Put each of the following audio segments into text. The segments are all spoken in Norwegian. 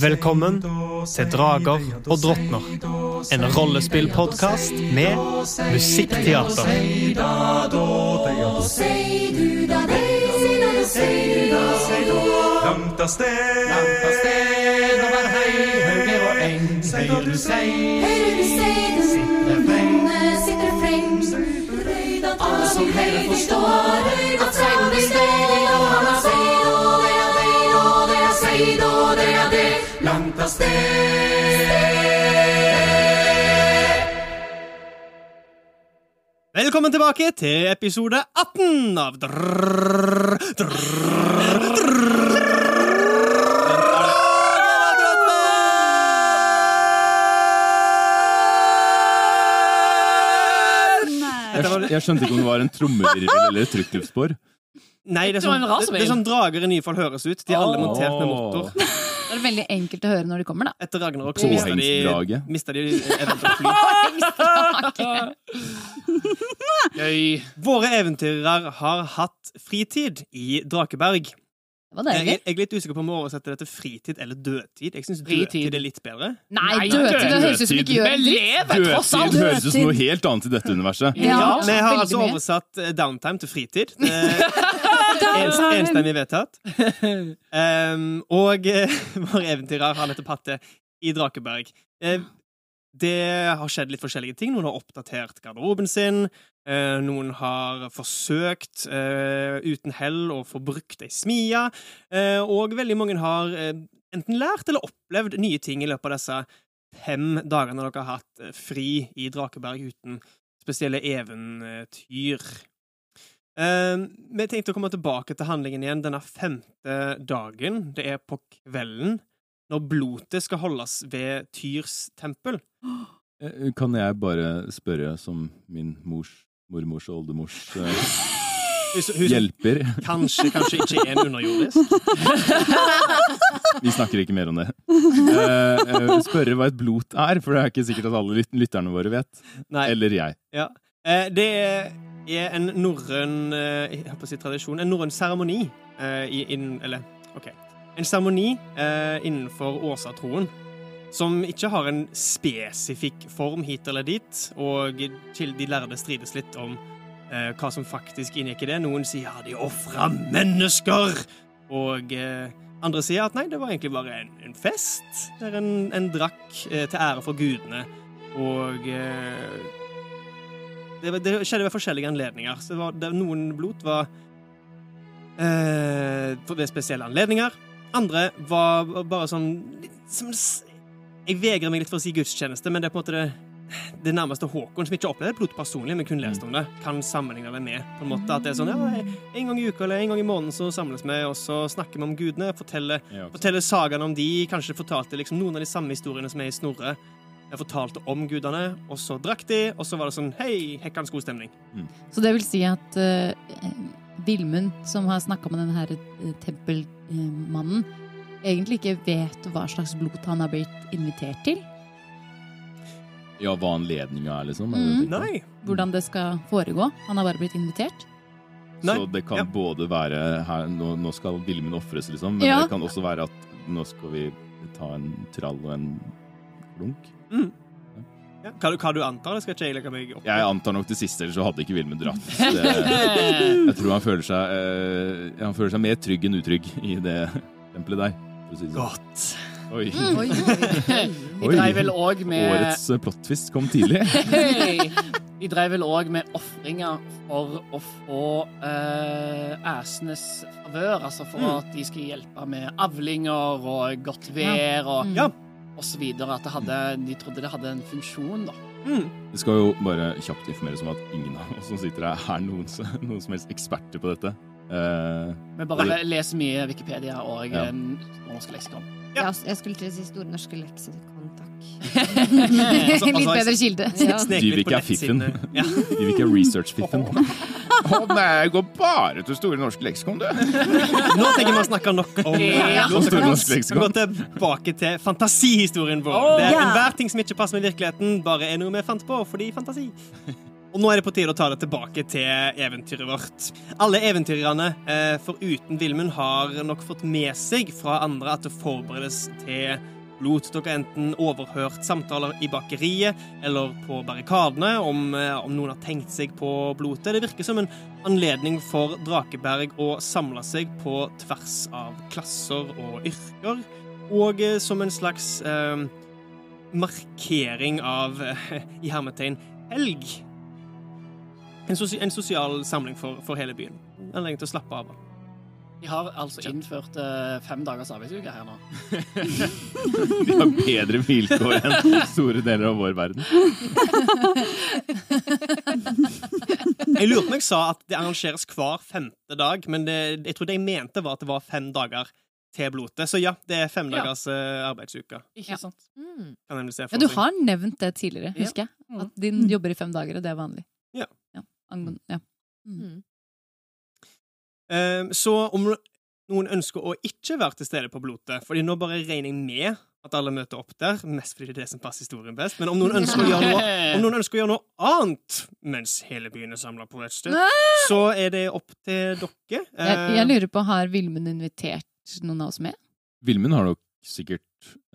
Velkommen til Drager og drottner. En rollespillpodkast med musikkteater. Langt av sted, langt av sted over hei, hauger og eng. Hører du sei, Hører du sei, det sitter freng. sitter frem. Alle som hører forstår at seiden blir stedig, og han har seid, Langt av sted. Velkommen tilbake til episode 18 av Drrrr, drrrr, Jeg, jeg skjønte ikke om det var en trommevirvel eller et trykkluftspor. Nei, det er sånn, det, det er sånn drager i nye fall høres ut. De er alle montert med motor. Det er veldig enkelt å høre når de kommer, da. Etter Ragnarok så mista de, Påhengsdrage. de. Gøy. Våre eventyrere har hatt fritid i Drakeberg. Jeg, jeg er litt usikker på om vi oversette det til fritid eller dødtid. Jeg syns dødtid er litt bedre. Nei, dødtid! Det høres ut som ikke gjør en dritt. Dødtid høres ut som noe helt annet i dette universet. Ja, vi har altså oversatt eh, downtime til fritid. Ens, enstemmig vedtatt. Um, og uh, våre eventyrer har nettopp hatt det i Drakeberg. Uh, det har skjedd litt forskjellige ting. Noen har oppdatert garderoben sin. Uh, noen har forsøkt uten hell å få brukt ei smia. Eh, og veldig mange har enten lært eller opplevd nye ting i løpet av disse fem dagene dere har hatt fri i Drakeberg uten spesielle eventyr. Eh, vi tenkte å komme tilbake til handlingen igjen denne femte dagen. Det er på kvelden, når blotet skal holdes ved Tyrs tempel. Eh, Kan jeg bare spørre som min mors, mormors og oldemors uh, hjelper? kanskje, kanskje ikke en underjordisk. Vi snakker ikke mer om det. Uh, spørre hva et blot er, for det er ikke sikkert at alle lyt- lytterne våre vet. Nei. Eller jeg. Ja. Uh, det er en norrøn eh, si tradisjon, en norrøn seremoni eh, Eller, OK. En seremoni eh, innenfor åsatroen som ikke har en spesifikk form hit eller dit, og de lærde strides litt om hva som faktisk inngikk i det. Noen sier ja, de ofra mennesker, og andre sier at nei, det var egentlig bare en, en fest der en, en drakk eh, til ære for gudene, og eh, det, det skjedde ved forskjellige anledninger. Så det var, det, noen blot var eh, ved spesielle anledninger. Andre var bare sånn som, Jeg vegrer meg litt for å si gudstjeneste, men det er på en måte det, det nærmeste Håkon, som ikke har opplevd blodet personlig, men kun lest om det, kan sammenligne det med. på en måte At det er sånn ja, En gang i uka eller en gang i måneden så samles vi, og så snakker vi om gudene, forteller, Ja, forteller sagaene om de, kanskje fortalte liksom noen av de samme historiene som er i Snorre. Jeg fortalte om gudene, og så drakk de, og så var det sånn Hei, hekkans god stemning. Så det vil si at uh, Vilmund, som har snakka med denne her, eh, tempelmannen, egentlig ikke vet hva slags blod han har blitt invitert til? Ja, hva anledninga er, liksom. er Mm. Nei. Hvordan det skal foregå? Han har bare blitt invitert? Nei. Så det kan Ja. både være her, nå, nå skal Vilmund ofres, liksom, men Ja. det kan også være at nå skal vi ta en trall og en klunk. Ja. Hva, hva du antar, det skal ikke jeg legge meg opp. Jeg antar nok det siste, ellers så hadde ikke Vilmund dratt. Jeg tror han føler seg uh, Han føler seg mer trygg enn utrygg i det tempelet der. For å si det sånn. Godt. Oi. Vi Oi. dreiv vel òg med Årets plottfist kom tidlig. Vi dreiv vel òg med ofringer for å få uh, æsenes favør. Altså for Mm. at de skal hjelpe med avlinger og godt vær og, Mm. Ja. og så videre. At det hadde, de trodde det hadde en funksjon, da. Mm. Det skal jo bare kjapt informeres om at ingen av oss som sitter her, er noen, som- noen som helst eksperter på dette. Eh, Vi bare leser mye Wikipedia og Ja. ja. norsk leksikon. Ja. Jeg skulle til å si Store norske leksikon. Altså, Litt altså, bedre kilde. Snek litt på Dyvik er fiffen. nettsidene. vil Dyvik er research-fiffen. Å nei, jeg går bare til Store norske leksikon, du. Nå tenker vi å snakke nok om Ja. Skal Store vi norske leksikon. gå tilbake til fantasihistorien vår. Oh, Det er Ja. enhver ting som ikke passer med virkeligheten, bare er noe vi fant på fordi fantasi. Og nå er det på tide å ta det tilbake til eventyret vårt. Alle eventyrerne, eh, foruten Vilmund, har nok fått med seg fra andre at det forberedes til blot. Dere enten overhørt samtaler i bakeriet eller på barrikadene om, eh, om noen har tenkt seg på blotet. Det virker som en anledning for Drakeberg å samle seg på tvers av klasser og yrker, og eh, som en slags eh, markering av eh, i hermetegn helg. En sosial samling for, for hele byen. Anledning til å slappe av. De har altså innført uh, fem dagers arbeidsuke her nå. De har bedre vilkår enn store deler av vår verden. Jeg lurer på om jeg sa at det arrangeres hver femte dag, men det, jeg tror det jeg mente var at det var fem dager til blotet. Så ja, det er fem dagers eh, arbeidsuke. Ikke sant? Mm. Kan se Ja, du har nevnt det tidligere, Ja. husker jeg. Mm. At din jobber i fem dager, og det er vanlig. Ja. Angående- ja. Mm. Eh, Så om noen ønsker å ikke være til stede på blotet, fordi nå bare regner jeg med at alle møter opp der, mest fordi det er det som passer historien best, men om noen ønsker å gjøre noe, om noen ønsker å gjøre noe annet mens hele byen er samla på et sted, så er det opp til dere. Jeg, Eh, jeg lurer på, har Vilmund invitert noen av oss med? Vilmund har nok sikkert,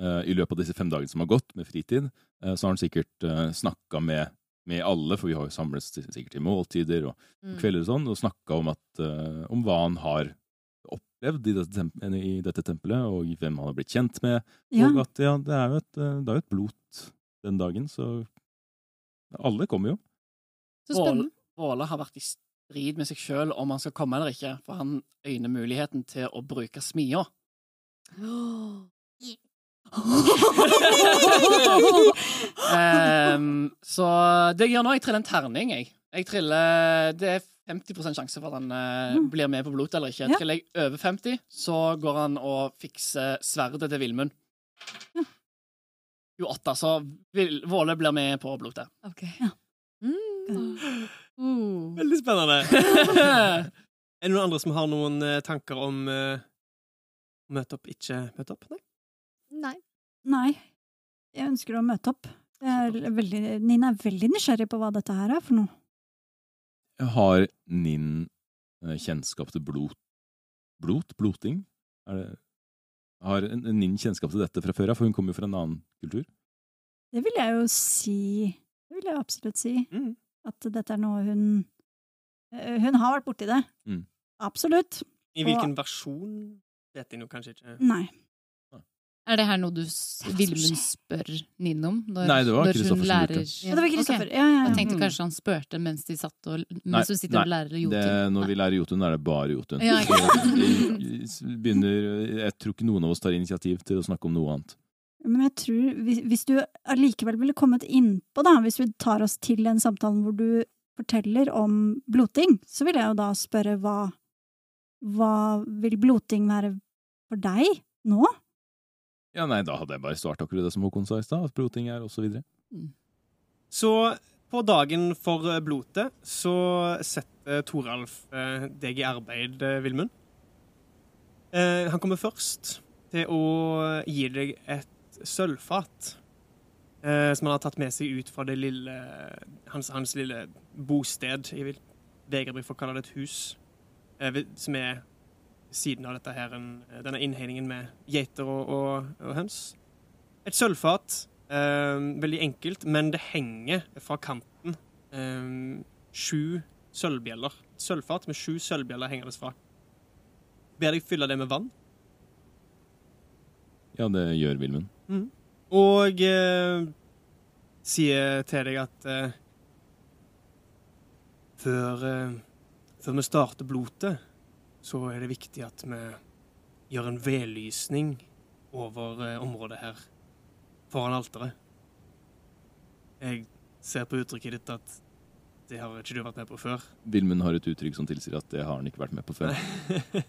uh, i løpet av disse fem dagene som har gått med fritid, uh, så har han sikkert uh, snakka med, med alle, for vi har jo samles sikkert til måltider og Mm. kvelder og sånn, og snakka om, at, eh, om hva han har opplevd i dette, temp i dette tempelet, og hvem han har blitt kjent med. Ja. Og at ja, det er jo et, eh, det er et blot den dagen, så alle kommer jo. Så spennende. Våle har vært i strid med seg sjøl om han skal komme eller ikke, for han øyner muligheten til å bruke smia. Ehm, så det jeg gjør nå, jeg triller en terning, jeg. Jeg triller Det er 50 sjanse for at han Mm. blir med på blodet eller ikke. Ja. Triller jeg over 50, så går han og fikser sverdet til Vilmund. Ja. 28, så Vil- Våle blir med på blotet. Ok. Mm. Uh. Veldig spennende. er det noen andre som har noen eh, tanker om uh, møte opp, ikke møte opp? Nei? Nei. Nei. Jeg ønsker å møte opp. Er veldig, Nina er veldig nysgjerrig på hva dette her er for noe. Har Ninn eh, kjennskap til blot? Blot? Bloting? Er det, har Ninn kjennskap til dette fra før av, for hun kommer jo fra en annen kultur? Det vil jeg jo si. Det vil jeg absolutt si. Mm. At dette er noe hun eh, Hun har vært borti det. Mm. Absolutt. I hvilken versjon vet de nå kanskje ikke. Nei. Er det her noe du Vilmund spør Nino om? Når, Nei, det var Kristoffer som lurte. Ja, det var Kristoffer. Ja, ja, Jeg tenkte kanskje han spurte mens de satt og Nei, Mens du sitter og lærer Jotun. Det, når Nei. vi lærer Jotun, er det bare Jotun. Ja, ikke begynner, jeg tror ikke noen av oss tar initiativ til å snakke om noe annet. Men jeg tror, hvis, hvis du allikevel ville kommet innpå, da, hvis vi tar oss til den samtalen hvor du forteller om bloting, så vil jeg jo da spørre hva Hva vil bloting være for deg nå? Ja, nei, Da hadde jeg bare svart akkurat det som Håkon sa i stad, at bloting er og så videre. Så på dagen for eh, blotet så setter Toralf eh, deg i arbeid, eh, Vilmund. Eh, han kommer først til å gi deg et sølvfat eh, som han har tatt med seg ut fra det lille hans, hans lille bosted. Jeg vil vegre meg for å kalle det et hus, eh, som er siden av dette her, denne innhegningen med geiter og, og, og høns. Et sølvfat Eh, veldig enkelt, men det henger fra kanten eh, sju sølvbjeller. Et Sølvfat med sju sølvbjeller hengende fra. Ber deg fylle det med vann. Ja, det gjør Vilmund. Og eh, sier til deg at eh, før, eh, før vi starter blotet, så er det viktig at vi gjør en vedlysning over eh, området her, foran alteret. Jeg ser på uttrykket ditt at det har ikke du vært med på før. Vilmund har et uttrykk som tilsier at det har han ikke vært med på før.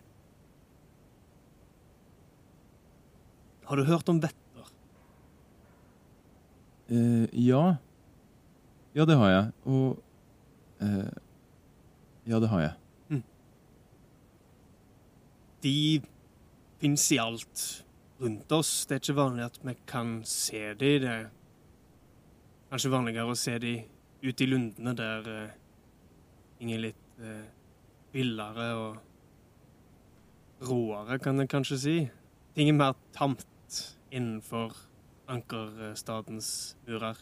Har du hørt om vetter? Eh, ja. Ja, det har jeg. Og eh, Ja, det har jeg. De fins i alt rundt oss. Det er ikke vanlig at vi kan se de. Det er kanskje vanligere å se de ute i lundene der eh, ting er litt uh, villere og råere, kan jeg kanskje si. Ting er mer tamt innenfor ankerstadens murer.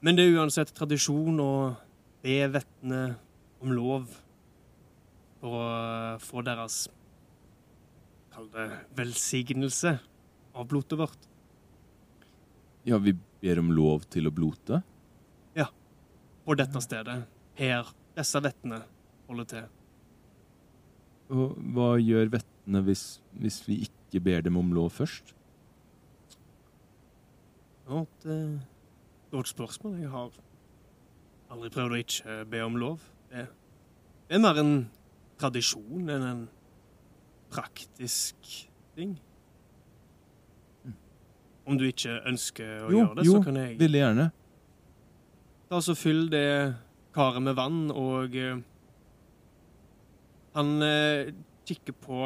Men det er uansett tradisjon å be vettene om lov å få deres Kall det velsignelse av blodet vårt. Ja, vi ber om lov til å blote. Ja. På dette stedet. Her disse vettene holder til. Og hva gjør vettene hvis, hvis vi ikke ber dem om lov først? Ja, det et godt spørsmål. Jeg har aldri prøvd å ikke be om lov. Det, det er mer en tradisjon enn en praktisk ting. Om du ikke ønsker å Jo, gjøre det, jo, så kan jeg Veldig gjerne. Da så Fyll det karet med vann, og uh, han uh, kikker på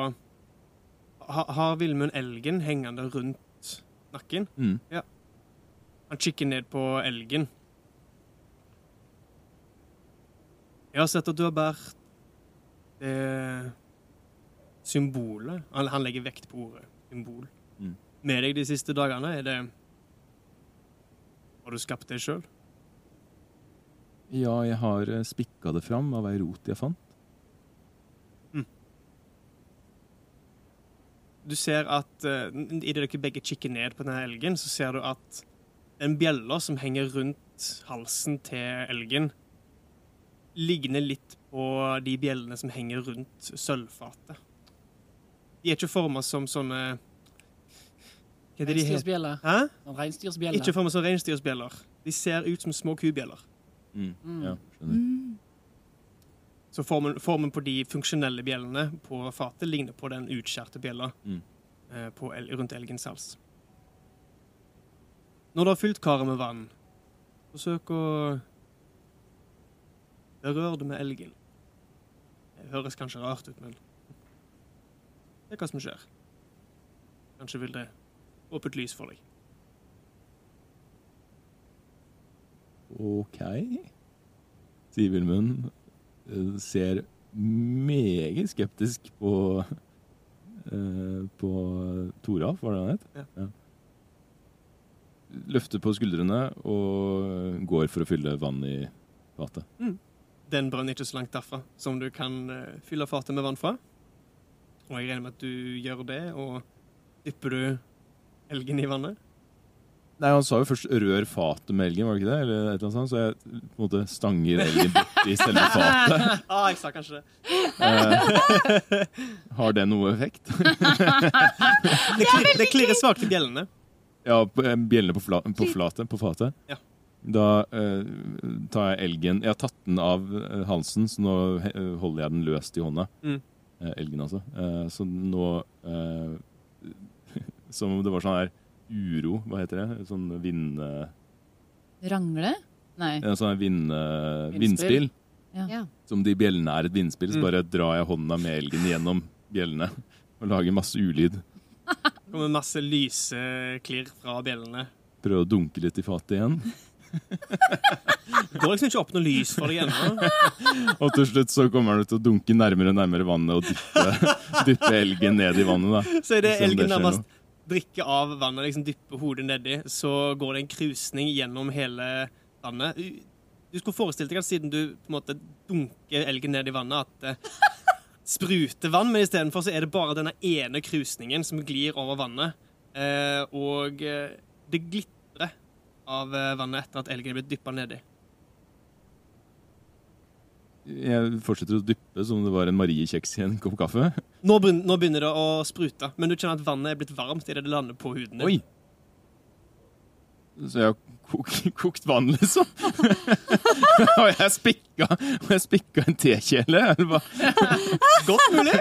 ha, Har Villmund elgen hengende rundt nakken? Mm. Han kikker ned på elgen. Jeg har sett at du har båret det symbolet han, han legger vekt på ordet symbol. Mm. Med deg de siste dagene. Er det Har du skapt det sjøl? Ja, jeg har eh, spikka det fram av ei rot jeg fant. Du ser at uh, idet dere begge kikker ned på denne elgen, så ser du at den bjella som henger rundt halsen til elgen, ligner litt på de bjellene som henger rundt sølvfatet. De er ikke forma som sånne Hva er det de heter? Hæ? Sånn Ikke forma som reinsdyrsbjeller. De ser ut som små kubjeller. Mm. Mm. Ja, skjønner. Mm. Så formen, formen på de funksjonelle bjellene på fatet ligner på den utskjærte bjella Mm. eh, på rundt elgens hals. Når du har fylt karet med vann, forsøk å berøre det med elgen. Høres kanskje rart ut, men det er hva som skjer. Kanskje vil det åpne et lys for deg. OK. Sier Vilmund. eh, Ser meget skeptisk på eh, På Toralf, var det han het? Ja. Løfter på skuldrene og går for å fylle vann i fatet. Den brønner ikke så langt derfra som du kan eh, fylle fatet med vann fra. Og jeg regner med at du gjør det, og dypper du elgen i vannet? Nei, Han sa jo først 'rør fatet med elgen', var det ikke det? Eller et eller annet sånt, Så jeg på en måte stanger elgen borti selve fatet. ah, jeg sa kanskje det. Eh, har det noe effekt? Det, klir, det klirrer svakt i bjellene. Ja, eh, bjellene på, fla, på flatet, på fatet. Ja. Da eh, tar jeg elgen Jeg har tatt den av eh, halsen, så nå eh, holder jeg den løst i hånda. Mm. Eh, elgen, altså. Eh, så nå eh, Som om det var sånn her uro, hva heter det? Sånn vind... eh, Rangle? Nei. en sånn vind, eh, Vindspill. Ja. Som de bjellene er et vindspill, så Mm. bare drar jeg hånda med elgen gjennom bjellene. Og lager masse ulyd. Det kommer masse lyseklirr fra bjellene. Prøver å dunke litt i fatet igjen. Det går liksom ikke opp noe lys for deg ennå. Og til slutt så kommer du til å dunke nærmere og nærmere vannet og dyppe, dyppe elgen ned i vannet. da. Så er det elgen nærmest drikker av vannet, liksom dypper hodet nedi, så går det en krusning gjennom hele vannet. Du skulle forestilt deg at siden du på en måte dunker elgen ned i vannet, at det spruter vann, men istedenfor så er det bare denne ene krusningen som glir over vannet. Eh, og eh, det glitrer av eh, vannet etter at elgen er blitt dyppa nedi. Jeg fortsetter å dyppe som om det var en Mariekjeks i en kopp kaffe. Nå, begynner, nå begynner det å sprute, men du kjenner at vannet er blitt varmt idet det lander på huden din. Oi! Så jeg har kok, kokt vann, liksom. og jeg spikka, og jeg spikka en tekjele. Godt mulig.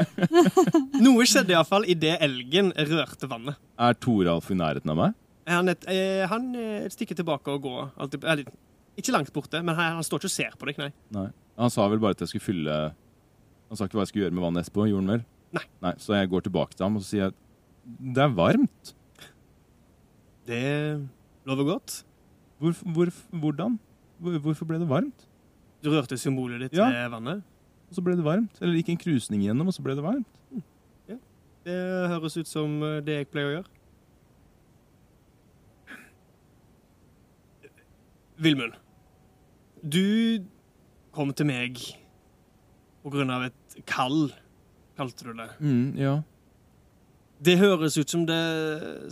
Noe skjedde iallfall idet elgen rørte vannet. Er Toralf i nærheten av meg? Han, et, eh, han eh, et tilbake og går. Alltid, eller, ikke langt borte, men han, han står ikke og ser på deg, nei. Nei. Han sa vel bare at jeg skulle fylle Han sa ikke hva jeg skulle gjøre med vannet etterpå. Gjorde han vel? Nei. Så jeg går tilbake til ham og så sier jeg, det er varmt. Det lover godt. Hvor, hvor, hvordan? Hvor, hvorfor ble det varmt? Du rørte symbolet ditt Ja. til vannet. Og så ble det varmt. Eller det gikk en krusning igjennom, og så ble det varmt. Det høres ut som eh, det jeg pleier å gjøre. Vilmund, du kom til meg på grunn av et kall, kalte du det. Mm, ja. Det høres ut som det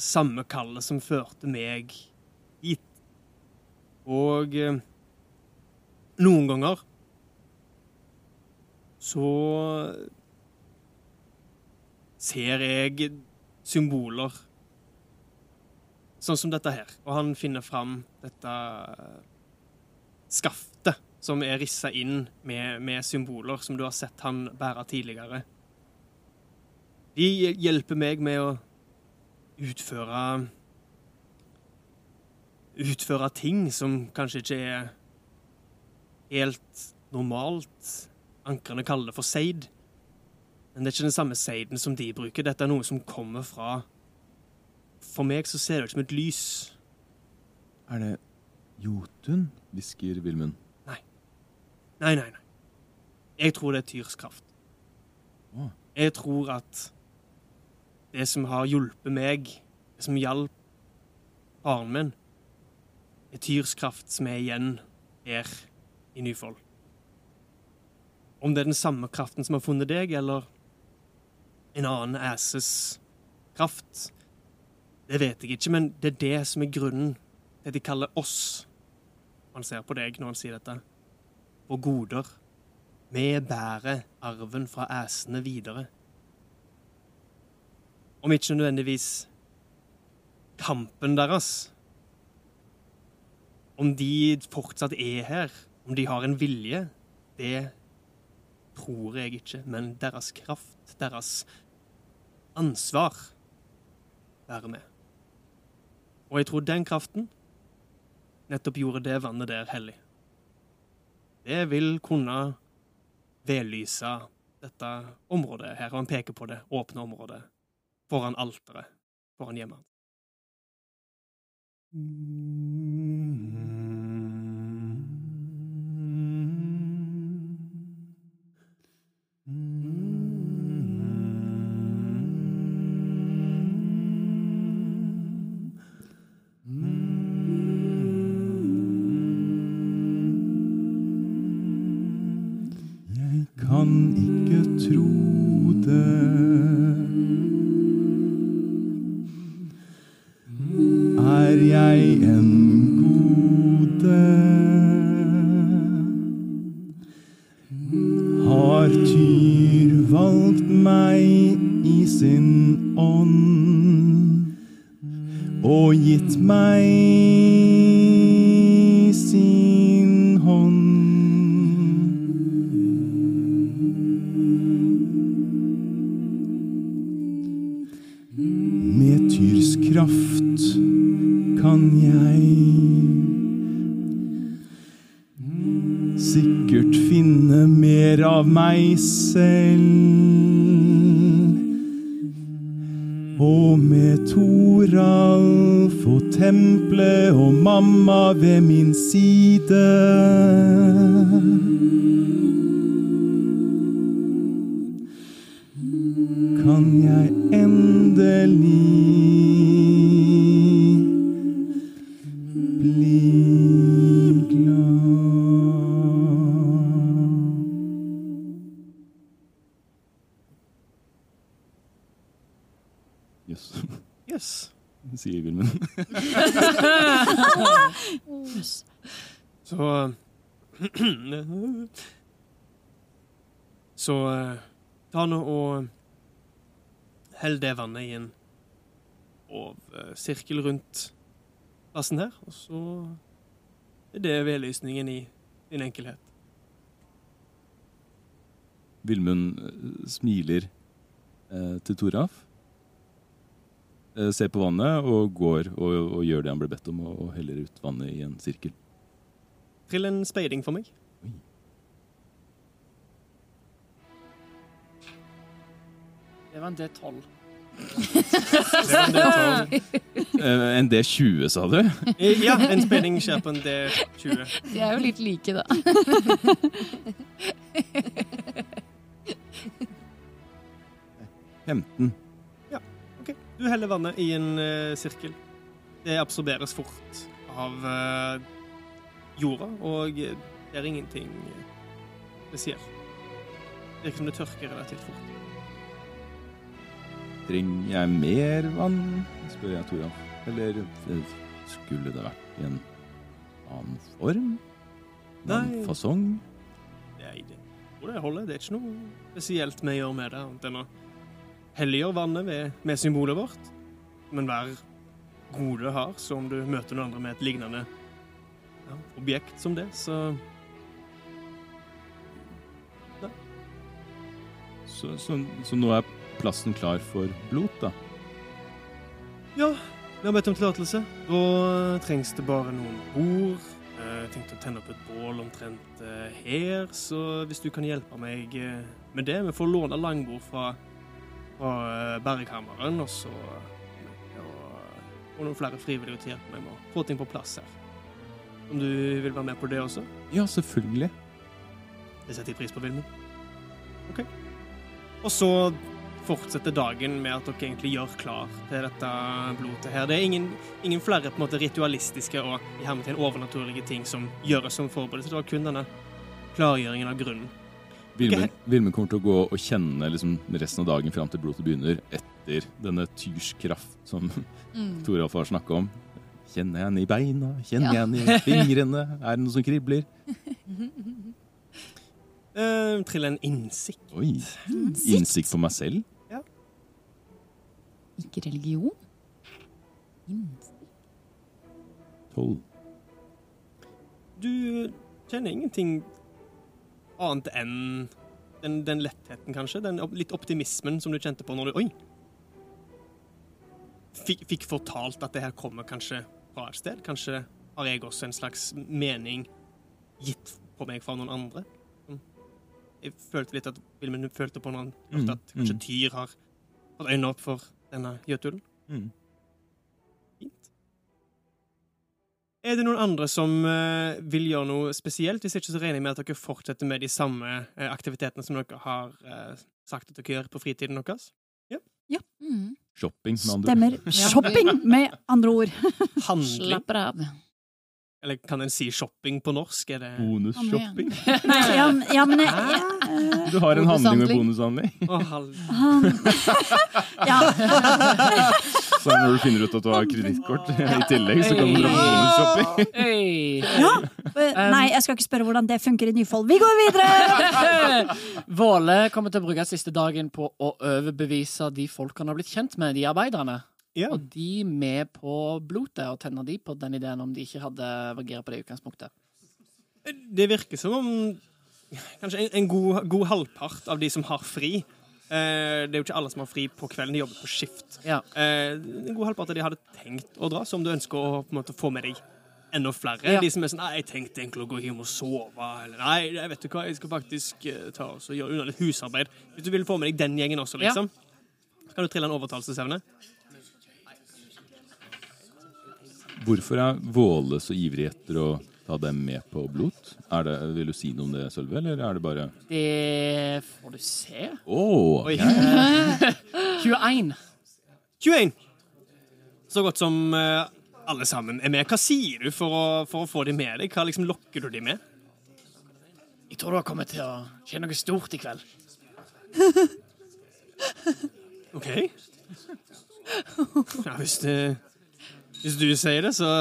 samme kallet som førte meg hit. Og eh, noen ganger så ser jeg symboler sånn som dette her. Og han finner fram dette skaftet som er rissa inn med, med symboler som du har sett han bære tidligere. De hjelper meg med å utføre Utføre ting som kanskje ikke er helt normalt. Ankrene kaller det for seid. Men det er ikke den samme seiden som de bruker. Dette er noe som kommer fra For meg så ser det ut som et lys. Er det Jotun? hvisker Vilmund. Nei, nei, nei. nei. Jeg tror det er Tyrs kraft. Å. Jeg tror at det som har hjulpet meg, det som hjalp faren min, er Tyrs kraft som er igjen her i Nyfold. Om det er den samme kraften som har funnet deg, eller en annen æses kraft, det vet jeg ikke, men det er det som er grunnen til at de kaller oss Han ser på deg når han sier dette. For goder. Vi bærer arven fra æsene videre. Om ikke nødvendigvis kampen deres. Om de fortsatt er her, om de har en vilje, det tror jeg ikke. Men deres kraft, deres ansvar, bærer med. Og jeg tror den kraften nettopp gjorde det vannet der hellig. Det vil kunne vedlyse dette området her, og han peker på det åpne området foran alteret, foran hjemmet hans. Ta nå og hell det vannet i en eh, sirkel rundt plassen her, og så er det vedlysningen i din enkelhet. Vilmund eh, smiler eh, til Toraf. eh, ser på vannet og går og, og gjør det han ble bedt om, og, og heller ut vannet i en sirkel. Trill en speiding for meg. Det var en D12. Det var en D12. Eh, en D20, sa du? Eh, Ja, en spenning skjer på en D20. De er jo litt like, da. 15. Ok, Du heller vannet i en eh, sirkel. Det absorberes fort av eh, jorda, og det er ingenting spesielt. Det virker som det tørker relativt fort. Trenger jeg mer vann? spør jeg Toralf. Eller eh, skulle det vært i en annen form? En annen fasong? Nei, det, det holder. Det er ikke noe spesielt vi gjør med det, annet enn å helliggjøre vannet med, med symbolet vårt. Men hver gode har, så om du møter noen andre med et lignende ja, objekt som det, så Så, så, så nå er plassen klar for blot, da? Ja, vi har bedt om tillatelse. Da trengs det bare noen bord. Eh, Jeg tenkte å tenne opp et bål omtrent eh, her, så hvis du kan hjelpe meg eh, med det Vi får låne langbord fra, fra berghammeren, og så og noen flere frivillige til å hjelpe meg med å få ting på plass her. Om du vil være med på det også? Ja, selvfølgelig. Det setter jeg pris på, Vilmund. OK. Og så fortsetter dagen med at dere egentlig gjør klar til dette blodet her. Det er ingen, ingen flere på en måte ritualistiske og i hermetegn overnaturlige ting som gjøres som forberedelse. Det var kun denne klargjøringen av grunnen. Vilmund Ok. Kommer til å gå og kjenne liksom, resten av dagen fram til blodet begynner, etter denne tyrskraft som Mm. Toralf har snakka om. Kjenner jeg henne i beina? Kjenner Ja. jeg henne i fingrene? Er det noe som kribler? uh, Trill en innsikt. Oi. Innsikt på meg selv? Ikke religion? Innsikt. Tolv. Du kjenner ingenting annet enn den, den lettheten, kanskje? Den litt optimismen som du kjente på når du Oi! Fikk, fikk fortalt at det her kommer kanskje fra et sted? Kanskje har jeg også en slags mening gitt på meg fra noen andre? Sånn. Jeg følte litt at Vilmen følte på noen Mm, at kanskje mm. Tyr har fått øynene opp for denne jøtulen. Mm. Fint. Er det noen andre som eh, vil gjøre noe spesielt? Hvis ikke så regner jeg med at dere fortsetter med de samme eh, aktivitetene som dere har eh, sagt at dere gjør på fritiden deres. Mm. Shopping, med andre ord. Stemmer. Shopping, med andre ord. Handling. Slapper av. Eller kan en si shopping på norsk? Er det Bonusshopping. Ja, ja, men jeg, jeg, Du har en handling med Bonushandling. Å, hal- ja, Så når du finner ut at du har kredittkort i tillegg, så kan du dra på bonusshopping. Ja. Nei, jeg skal ikke spørre hvordan det funker i Nyfold. Vi går videre! Våle kommer til å bruke siste dagen på å overbevise de folk han har blitt kjent med, de arbeiderne. ja. Og de med på blotet, og tenner de på den ideen om de ikke hadde reagert på det utgangspunktet. Det virker som om kanskje en, en god, god halvpart av de som har fri eh, Det er jo ikke alle som har fri på kvelden, de jobber på skift. Ja. Eh, en god halvpart av de hadde tenkt å dra, så om du ønsker å på en måte, få med deg enda flere. Ja. De som er sånn Nei, jeg tenkte egentlig å gå hjem og sove. Eller nei, jeg vet du hva, jeg skal faktisk uh, ta oss og gjøre unna litt husarbeid. Hvis du vil få med deg den gjengen også, Ja. liksom. Så kan du trille en overtalelsesevne. Hvorfor er Våle så ivrig etter å ta dem med på blot? Er det, vil du si noe om det, Sølve, eller er det bare Det får du se. Oh, Oi. ja. 21. 21! Så godt som eh, alle sammen er med. Hva sier du for å, for å få dem med deg? Hva liksom lokker du dem med? Jeg tror du har kommet til å skje noe stort i kveld. OK. Ja, hvis, det, hvis du sier det, så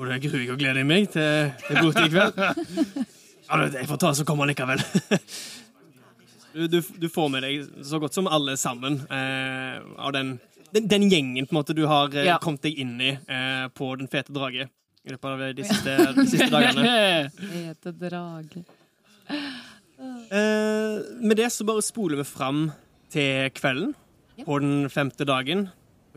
må det gruer jeg og glede meg til, til borte i kveld. Ja, det- jeg får ta så kommer likevel. Du, du, du får med deg så godt som alle sammen eh, av den, den, den gjengen på en måte du har eh, Ja. kommet deg inn i eh, på Den fete drage i løpet av de siste, de siste dagene. Fete drage. Eh, med det så bare spoler vi fram til kvelden Ja. på den femte dagen.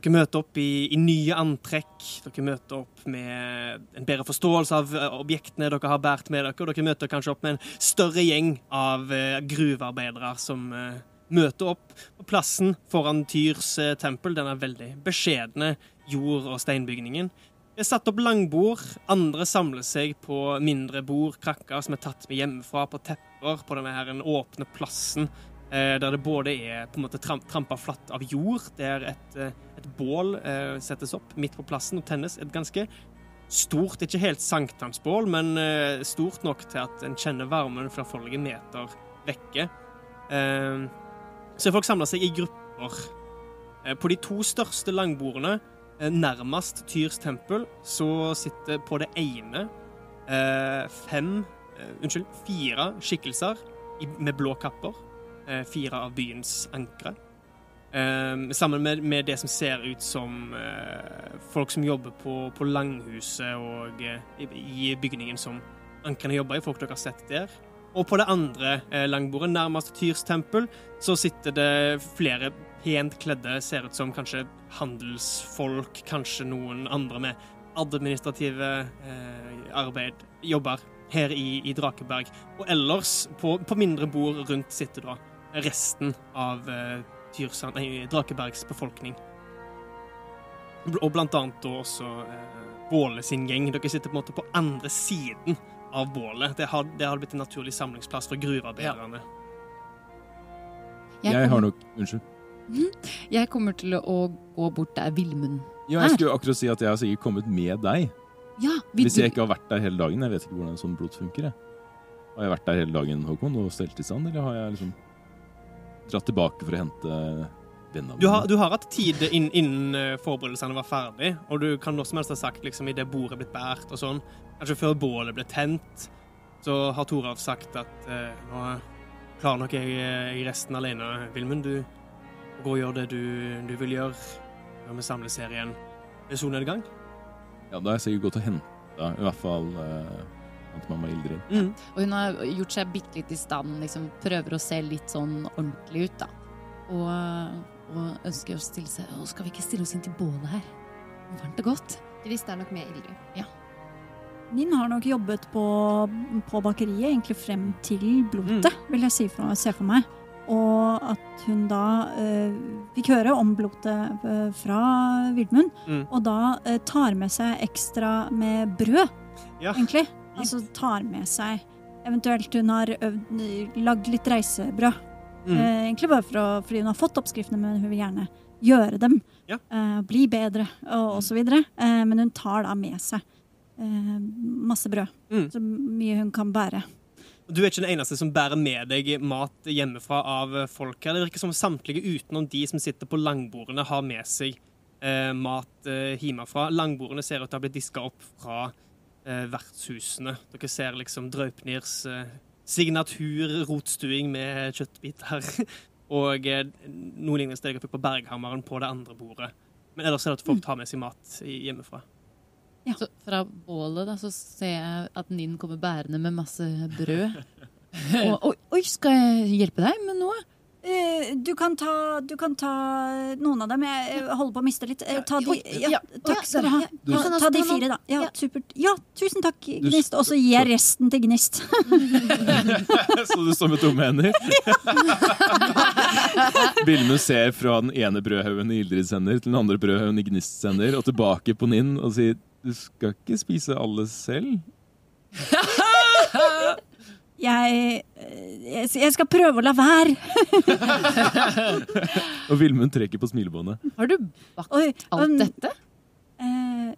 Dere møter opp i, i nye antrekk. Dere møter opp med en bedre forståelse av eh, objektene dere har båret med dere. Og dere møter kanskje opp med en større gjeng av eh, gruvearbeidere som eh, møter opp på plassen foran Tyrs eh, tempel, denne veldig beskjedne jord- og steinbygningen. Det er satt opp langbord. Andre samler seg på mindre bord, krakker som er tatt med hjemmefra, på tepper på denne her åpne plassen. Eh, der det både er på en måte trampa flatt av jord, der et, eh, et bål eh, settes opp midt på plassen og tennes. Et ganske stort, ikke helt sankthansbål, men stort nok til at en kjenner varmen fra folket meter vekke. Så folk samler seg i grupper. På de to største langbordene nærmest Tyrs tempel så sitter på det ene fem Unnskyld, fire skikkelser med blå kapper. Eh, fire av byens ankre. Eh, sammen med, med det som ser ut som eh, folk som jobber på, på langhuset og i, bygningen som ankrene jobber i, folk dere har sett der. Og på det andre langbordet, nærmest Tyrs tempel, så sitter det flere pent kledde, ser ut som kanskje handelsfolk, kanskje noen andre med administrative eh, arbeid, jobber her i, i Drakeberg. Og ellers, på, på mindre bord rundt, sitter da resten av eh, Tyrsand, nei, Drakebergs befolkning. Og blant annet da også eh, Båle sin gjeng. Dere sitter på en måte på andre siden av bålet. Det har, det har blitt en naturlig samlingsplass for gruvearbeiderne. Jeg kommer- har nok Unnskyld. Jeg kommer til å gå bort der Vilmund Ja, jeg skulle akkurat si at jeg har sikkert kommet med deg. Ja, vil Hvis du- jeg ikke har vært der hele dagen. Jeg vet ikke hvordan sånn blod funker. Jeg. Har jeg vært der hele dagen, Håkon, og stelt i stand, eller har jeg liksom dratt tilbake for å hente vennene Du har, du har hatt tid inn- innen eh, forberedelsene var ferdig, og du kan når som helst ha sagt liksom, i det bordet er blitt båret og sånn. Kanskje før bålet ble tent, så har Toralf sagt at eh, nå klarer nok jeg, eh, jeg resten alene. Vilmund, du gå og gjør det du, du vil gjøre når vi samles her igjen ved solnedgang. Ja, da har jeg sikkert gått og henta i hvert fall uh, mamma Ildrid. Mm. Og hun har gjort seg bitte litt i stand, liksom prøver å se litt sånn ordentlig ut, da. Og, og ønsker å stille seg Å, skal vi ikke stille oss inn til bålet her? Varmt og godt. Gnist er nok med Ildrid. Nin har nok jobbet på, på bakeriet egentlig frem til blotet, vil jeg si for, se for meg. Og at hun da eh, fikk høre om blotet eh, fra Vildmund, Mm. og da eh, tar med seg ekstra med brød, Ja. egentlig. Altså tar med seg Eventuelt hun har øvd, lagd litt reisebrød. Mm. Eh, egentlig bare for å, fordi hun har fått oppskriftene, men hun vil gjerne gjøre dem. Ja. Eh, bli bedre, og, videre. Eh, men hun tar da med seg eh, masse brød. Mm. Så mye hun kan bære. Du er ikke den eneste som bærer med deg mat hjemmefra av folk her. Det virker som samtlige utenom de som sitter på langbordene, har med seg eh, mat eh, hjemmefra. Langbordene ser ut til å ha blitt diska opp fra eh, vertshusene. Dere ser liksom Draupnirs eh, signatur rotstuing med kjøttbiter. Og eh, noen lignende steder jeg fikk på Berghammeren på det andre bordet. Men ellers er det at folk tar med seg mat hjemmefra. hjemmefra. Så fra bålet da, så ser jeg at Ninn kommer bærende med masse brød. Og, oi, oi, skal jeg hjelpe deg med noe? Eh, du, kan ta, du kan ta noen av dem. Jeg holder på å miste litt. Eh, ta de, ja, takk skal du ha. ja, Ta, de fire, da. Ja, supert. Ja, tusen takk, Gnist. Og så gir jeg resten til Gnist. Så du står med tomme hender? Vilmund ser fra den ene brødhaugen i Ildrids hender til den andre brødhaugen i Gnists hender, og tilbake på Ninn og sier du skal ikke spise alle selv? Jeg, eh, jeg, jeg skal prøve å la være. Og Vilmund trekker på smilebåndet. Har du bakt Oi, alt um, dette? Uh,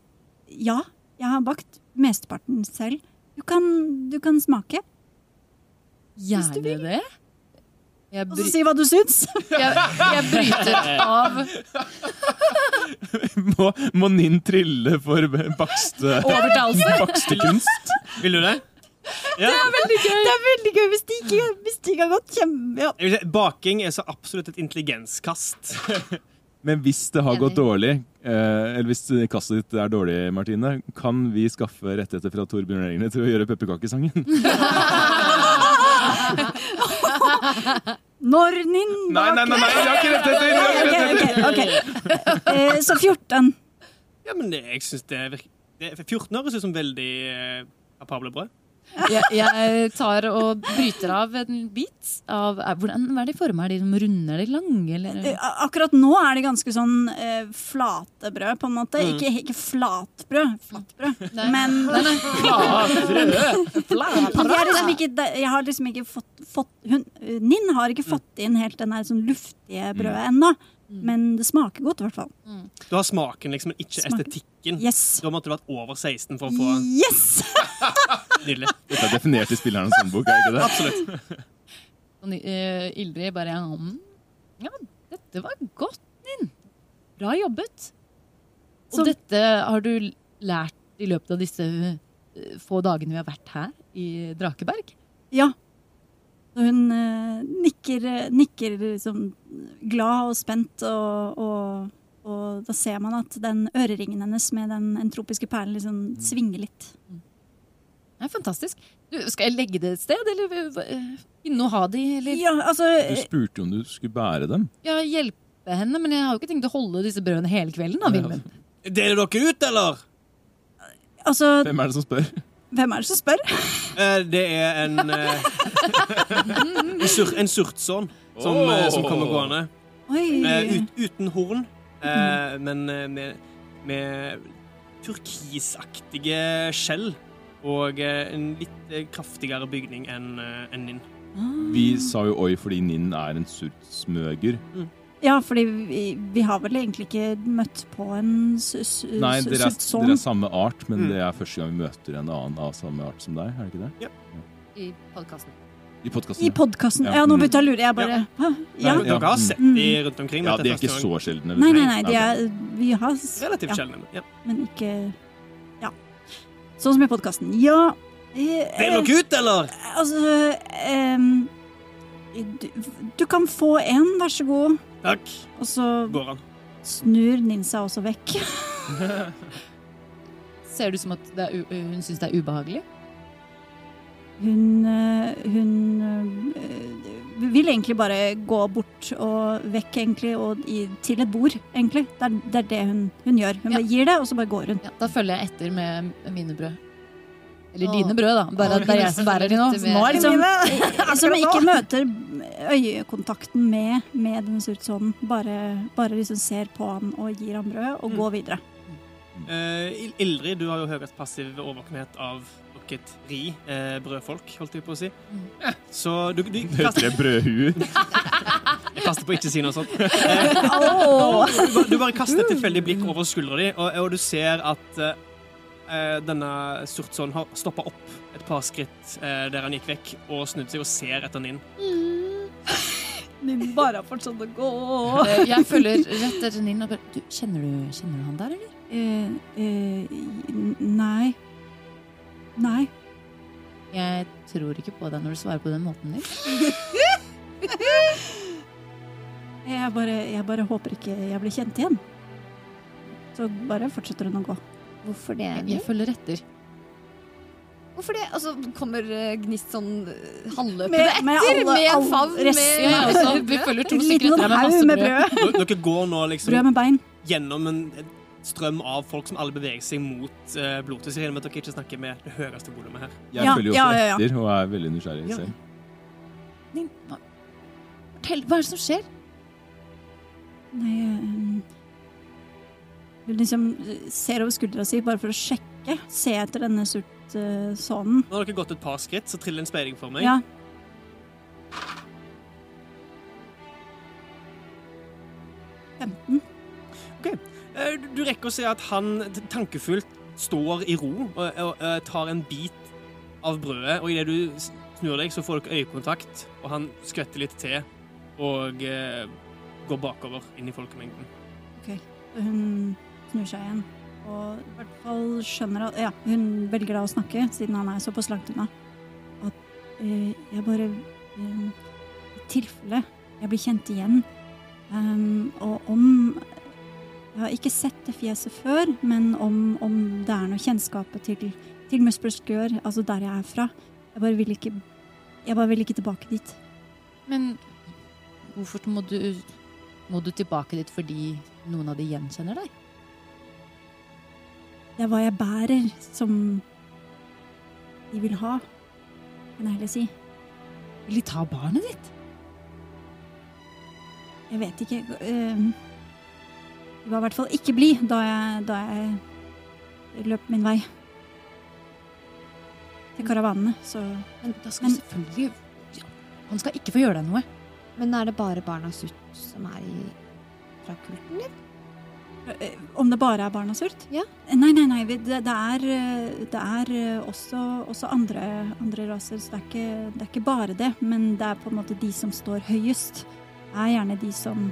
ja, jeg har bakt mesteparten selv. Du kan, du kan smake, hvis du Gjerne det. Jeg, og så si hva du syns. jeg, jeg bryter av Må, må Ninn trille for bakste, overtalelse. bakstekunst? Vil du det? Ja. veldig gøy. Det er veldig gøy hvis de ikke, hvis de ikke har gått hjemme. Ja. Si, baking er så absolutt et intelligenskast. Men hvis det har gått dårlig, eh, eller hvis kastet ditt er dårlig, Martine, kan vi skaffe rettigheter fra Torbjørn Egne til å gjøre pepperkakesangen? Når Ninn Nei, nei, nei, nei, jeg har ikke rettigheter! okay, okay. ikke rett etter. Ok, ok, ok. Eh, Så 14. Ja, men det, jeg synes det virker det, 14 høres ut som veldig eh, kapable brød. Jeg, jeg tar og bryter av en bit av hvordan, Hva er de forma? Er de runde eller lange? Eller? Eh, Akkurat nå er de ganske sånn eh, flate brød, på en måte. Mm. Ikke, ikke flatbrød, flatbrød. Nei. Men Nei, nei. Men jeg, liksom ikke, jeg har liksom ikke fått, fått hun, Ninn har ikke fått inn helt den der sånn luftige brødet ennå. Men det smaker godt, i hvert fall. Du har smaken, liksom, men ikke Smaken. estetikken. Yes! Da måtte du vært over 16 for å få Yes! Nydelig. Dette er definert i spillernes håndbok, er ikke det? Absolutt. Og ni- eh, Ildrid bare mm, Ja, dette var godt, Ninn. Bra jobbet. Og Som, dette har du lært i løpet av disse eh, få dagene vi har vært her i Drakeberg? Ja. Og hun eh, nikker, eh, nikker liksom glad og spent, og, og, og da ser man at den øreringen hennes med den entropiske perlen liksom svinger litt. Det er fantastisk. Du, skal jeg legge det et sted, eller inne finne å ha de, eller Ja, altså Du spurte jo om du skulle bære dem. ja, hjelpe henne? Men jeg har jo ikke tenkt å holde disse brødene hele kvelden, da. Deler dere ut, eller? Altså, Hvem er det som spør? Hvem er det som spør? Eh, det er en eh, En, sur, en surtsån som, oh. som kommer gående. Ut, uten horn, eh, men med, med turkisaktige skjell. Og en litt kraftigere bygning enn en Ninn. Vi sa jo oi fordi Ninn er en surtsmøger. Ja, fordi vi, vi har vel egentlig ikke møtt på en s- s- Nei, dere er, dere er samme art, men Mm. det er første gang vi møter en annen av samme art som deg. er det ikke det? Ja. I podkasten. I podkasten. I podkasten. Ja. Ja, nå begynte jeg å lure. Jeg bare ja. Ja. Dere, har sett de rundt omkring. Ja, de er ikke gang. så sjeldne. Nei, nei, nei, de er, vi har Relativt ja, sjeldne. Ja. Men ikke Ja. Sånn som i podkasten. Ja. Det Deler dere ut, eller? Altså um, du, du kan få en, vær så god. Takk. Og så Går han. snur Ninsa også vekk. Ser det ut som at det er, u- hun syns det er ubehagelig? Hun, eh, hun eh, vil egentlig bare gå bort og vekk, egentlig, og i, til et bord, egentlig. Det er det, er det hun, hun gjør. Hun Ja. bare gir det, og så bare går hun. Ja, da følger jeg etter med mine brød. Eller dine brød, da. Bare at det er jeg som bærer de nå. Nå er det Som, liksom som ikke møter øyekontakten med, med den surtsonen. Bare, bare liksom ser på han og gir han brød, og Mm. går videre. Uh, Ildrid, du har jo høyest passiv overvåkenhet av dere ri eh, brødfolk, holdt jeg på å si. Så du, du kaster, tre brødhue? Jeg kaster på ikke si noe sånt. Eh, du, bare, du bare kaster et tilfeldig blikk over skuldra di, og, og du ser at eh, denne Surtson har stoppa opp et par skritt eh, der han gikk vekk, og snudd seg og ser etter Ninn. Ninn bare har fortsatt å gå. Eh, Jeg følger rett etter Ninn og bare du, kjenner, du, kjenner du han der, eller? Eh, eh, nei. Nei. Jeg tror ikke på deg når du svarer på den måten din. Jeg bare, jeg bare håper ikke jeg blir kjent igjen. Så bare fortsetter hun å gå. Hvorfor det? Jeg følger etter. Hvorfor det? Altså, kommer eh, Gnist sånn eh, halvløpende Med- etter med med, alle- en favn med Ja, altså, vi følger to stykker etter deg med masse med brød. brød. Dere går nå liksom Brød med bein. gjennom en strøm av folk som alle beveger seg mot uh, blodet. Så jeg regner med at dere ikke snakker med det høyeste volumet her. Jeg Ja, følger jo ja, også ja, ja. etter og er veldig nysgjerrig Ja. selv. Hva- Fortell, hva er det som skjer? Nei um, liksom ser over skuldra si bare for å sjekke. Se etter denne surtsonen. Nå har dere gått et par skritt, så trill en speiling for meg. Ja. Femten. Eh, Du, rekker å se at han tankefullt står i ro og, og, eh, tar en bit av brødet, og idet du snur deg, så får dere øyekontakt, og han skvetter litt til og eh, går bakover inn i folkemengden. OK. Hun snur seg igjen og i hvert fall skjønner at Ja, hun velger da å snakke, siden han er såpass langt unna. At eh, jeg bare eh, I tilfelle jeg blir kjent igjen, Um, og om Jeg har ikke sett det fjeset før, men om, om det er noe kjennskap til, til Musperskør, altså der jeg er fra Jeg bare vil ikke Jeg bare vil ikke tilbake dit. Men hvorfor må du, må du tilbake dit fordi noen av de gjenkjenner deg? Det er hva jeg bærer, som de vil ha, kan jeg heller si. Vil de ta barnet ditt? Jeg vet ikke. eh, De var i hvert fall ikke blid da jeg, da jeg løp min vei. Til karavanene, så Men da skal men, selvfølgelig ja, Han skal ikke få gjøre deg noe. Men er det bare barna Sutt som er i, fra kulten din? Eh, Om det bare er barnas sult? Ja. Nei, nei, nei. Det, det er, eh, det er eh, også, også andre, andre raser, så det er, ikke, det er ikke bare det. Men det er på en måte de som står høyest, er gjerne de som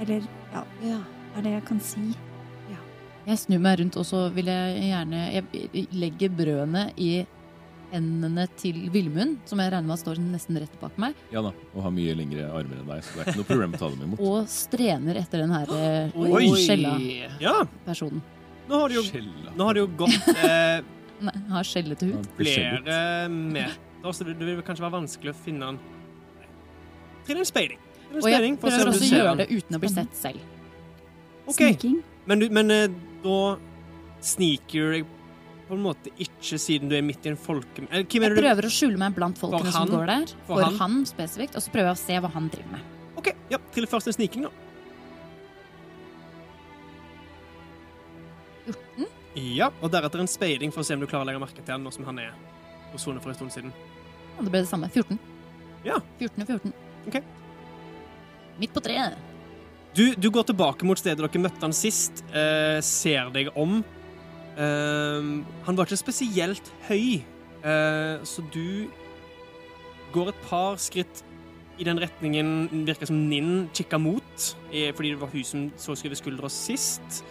Eller ja, Ja. er det jeg kan si. Jeg snur meg rundt, og så vil jeg gjerne Jeg legger brødene i hendene til Villmund, som jeg regner med står nesten rett bak meg, Ja da, og har mye lengre armer enn deg, så det er ikke noe problem å ta dem imot. og strener etter den her eh, skjella-personen. nå har det jo, nå har det jo gått eh, Nei, har skjellete hud. Flere meter, så det, det vil kanskje være vanskelig å finne den. Trill en speiding. Og jeg prøver også å gjøre det uten å bli sett selv. Ok, Sniking. Men, du, men eh, da sniker deg på en måte ikke siden du er midt i en folke... Eller, er Jeg det du prøver å skjule meg blant folkene som går der. For For, han? han? spesifikt. Og så prøver jeg å se hva han driver med. OK, ja, trill først en sniking, da. 14. Ja, og deretter en speiding for å se om du klarer å legge merke til han nå som han er på sone for en stund siden. Ja, det ble det samme. 14. Ja. 14 og 14. Ok. Midt på treet. Du, du går tilbake mot stedet dere møtte han sist, eh, ser deg om. Eh, han var ikke spesielt høy, eh, så du går et par skritt i den retningen virker som Ninn kikka mot, eh, fordi det var hun som så seg over skuldra sist.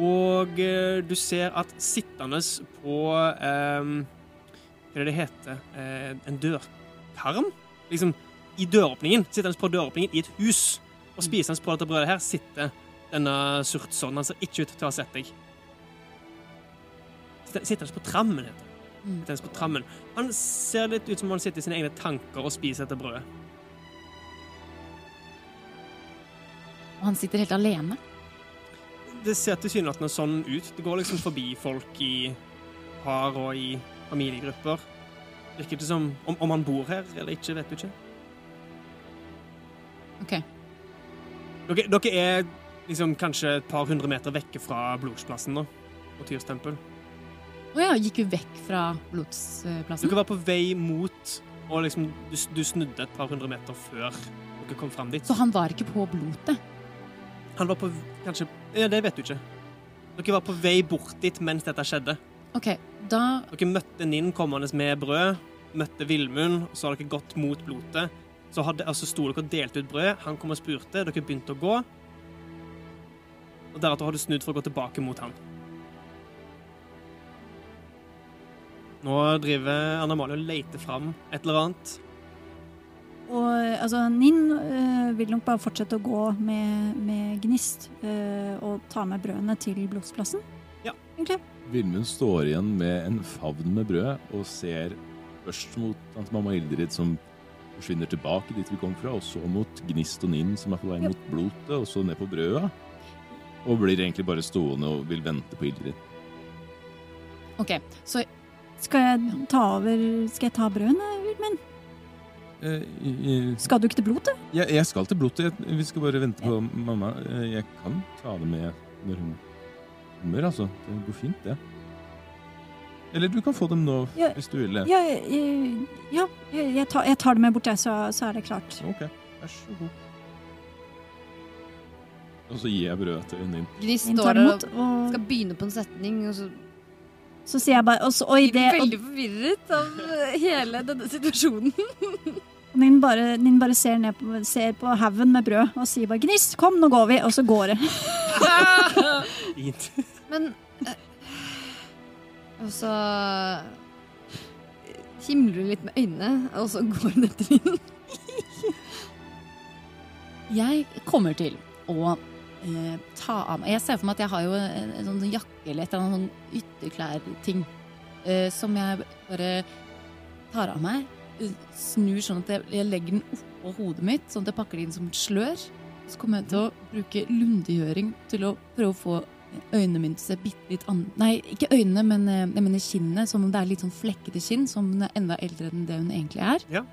Og eh, du ser at sittende på eh, Hva er det det heter? Eh, en dørkarm? Liksom i døråpningen, sittende på døråpningen i et hus og spisende på dette brødet her, sitter denne surtsonen. Han ser ikke ut til å ha sett deg. Sitter- Sittende på trammen, heter det. Mm. På trammen. Han ser litt ut som om han sitter i sine egne tanker og spiser dette brødet. Han sitter helt alene. Det ser tilsynelatende sånn ut. Det går liksom forbi folk i par og i familiegrupper. Virker det som om, om han bor her eller ikke, vet du ikke. Ok. Dere, dere er liksom kanskje et par hundre meter vekke fra blodsplassen nå, og Tyrs tempel. Å ja, gikk vi vekk fra blodsplassen? Dere var på vei mot og liksom, du, du snudde et par hundre meter før dere kom fram dit. Så han var ikke på blotet? Han var på kanskje Ja, det vet du ikke. Dere var på vei bort dit mens dette skjedde. Ok, da Dere møtte Ninn kommende med brød, møtte Villmund, så har dere gått mot blotet. Så hadde, altså sto dere og delte ut brød. Han kom og spurte, dere begynte å gå. Og deretter har du snudd for å gå tilbake mot han. Nå driver Anna Malie og leter fram et eller annet. Og altså, Ninn øh, vil nok bare fortsette å gå med, med gnist øh, og ta med brødene til blodsplassen. Ja. Egentlig. Vilmund står igjen med en favn med brød og ser først mot hans mamma Ildrid, som forsvinner tilbake dit vi kom fra, og så mot Gnist og Ninn, som er på vei Ja. mot blotet, og så ned på brødet. Og blir egentlig bare stående og vil vente på Ildrid. Ok, så Skal jeg ta over Skal jeg ta brødene, Vilmund? Eh, Skal du ikke til blodet? jeg, jeg skal til blotet. Vi skal bare vente på mamma. Eh, Jeg kan ta det med når hun kommer, altså. Det går fint, det. Eller du kan få dem nå, Ja. hvis du vil det. Ja, ja jeg, tar, jeg tar det med bort, jeg, så, så er det klart. Ok, vær så god. Og så gir jeg brødet til Ninn. Gnist står der og skal begynne på en setning, og så så sier jeg bare og så, og blir det og veldig forvirret av eh, hele denne situasjonen. Ninn bare, Nin bare ser, ned på, ser på haugen med brød og sier bare 'Gnist, kom, nå går vi', og så går det. Fint. Men eh, Og så himler hun litt med øynene, og så går hun etter Nin. jeg kommer til å eh, ta av meg Jeg ser for meg at jeg har jo en, en sånn jakke eller et eller annet sånn ytterklær-ting eh, som jeg bare tar av meg eh, snur sånn at jeg, jeg legger den oppå hodet mitt, sånn at jeg pakker det inn som et slør. Så kommer jeg til å bruke lundegjøring til å prøve å få øynene mine til å se bitte litt an... Nei, ikke øynene, men eh, jeg mener kinnet. Som om det er litt sånn flekkete kinn, som hun er enda eldre enn det hun egentlig er. Ja.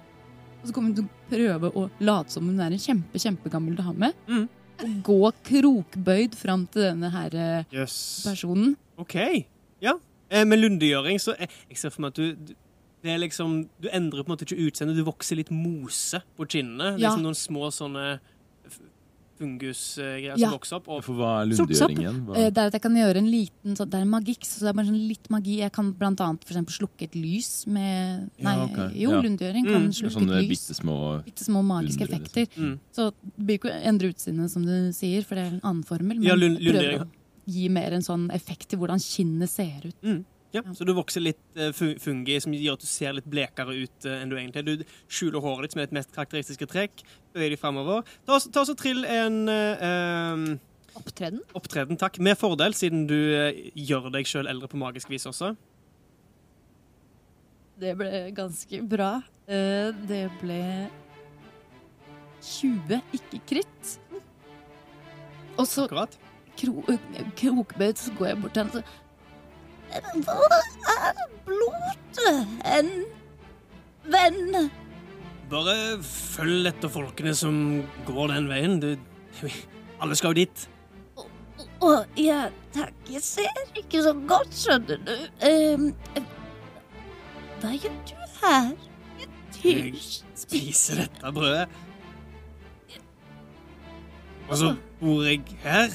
Og så kommer hun til å prøve å late som hun er en kjempe, kjempegammel dame. Mm. Og gå krokbøyd fram til denne her yes. Personen. OK. Ja. Eh, med lundegjøring så eh, Jeg ser for meg at du, det er liksom, Du endrer på en måte ikke utseendet, du vokser litt mose på kinnene. Ja. Liksom noen små sånne f- fungusgreier Ja. som vokser opp. Og For hva er Sortsopp. lundegjøringen? Hva? Eh, Det er at jeg kan gjøre en liten så Det er magikk, så det er bare sånn litt magi. Jeg kan for eksempel slukke et lys med Nei, Ja, okay. jo, Ja. lundegjøring Mm. kan mm. slukke Sånne et lys. bitte små Bitte små magiske effekter. Mm. Så det blir ikke å endre utsynet, som du sier, for det er en annen formel. Men Ja, lund- prøver å gi mer en sånn effekt til hvordan kinnet ser ut. Mm. Ja, så du vokser litt eh, fungi som gjør at du ser litt blekere ut eh, enn du egentlig er. Du skjuler håret ditt, som er ditt mest karakteristiske trekk. Bøyer de fremover. Ta oss, ta oss og trill en eh, eh, Opptreden? opptreden, takk. Med fordel, siden du eh, gjør deg sjøl eldre på magisk vis også. Det ble ganske bra. Eh, Det ble 20, ikke kritt. Og så krokbøyd, så går jeg bort til henne Hva er blodet, hen, venn? Bare følg etter folkene som går den veien. Du, alle skal jo dit. Å, ja, takk. Jeg ser ikke så godt, skjønner du. Eh, hva gjør du her? Jeg spiser dette brødet. Og så bor jeg her.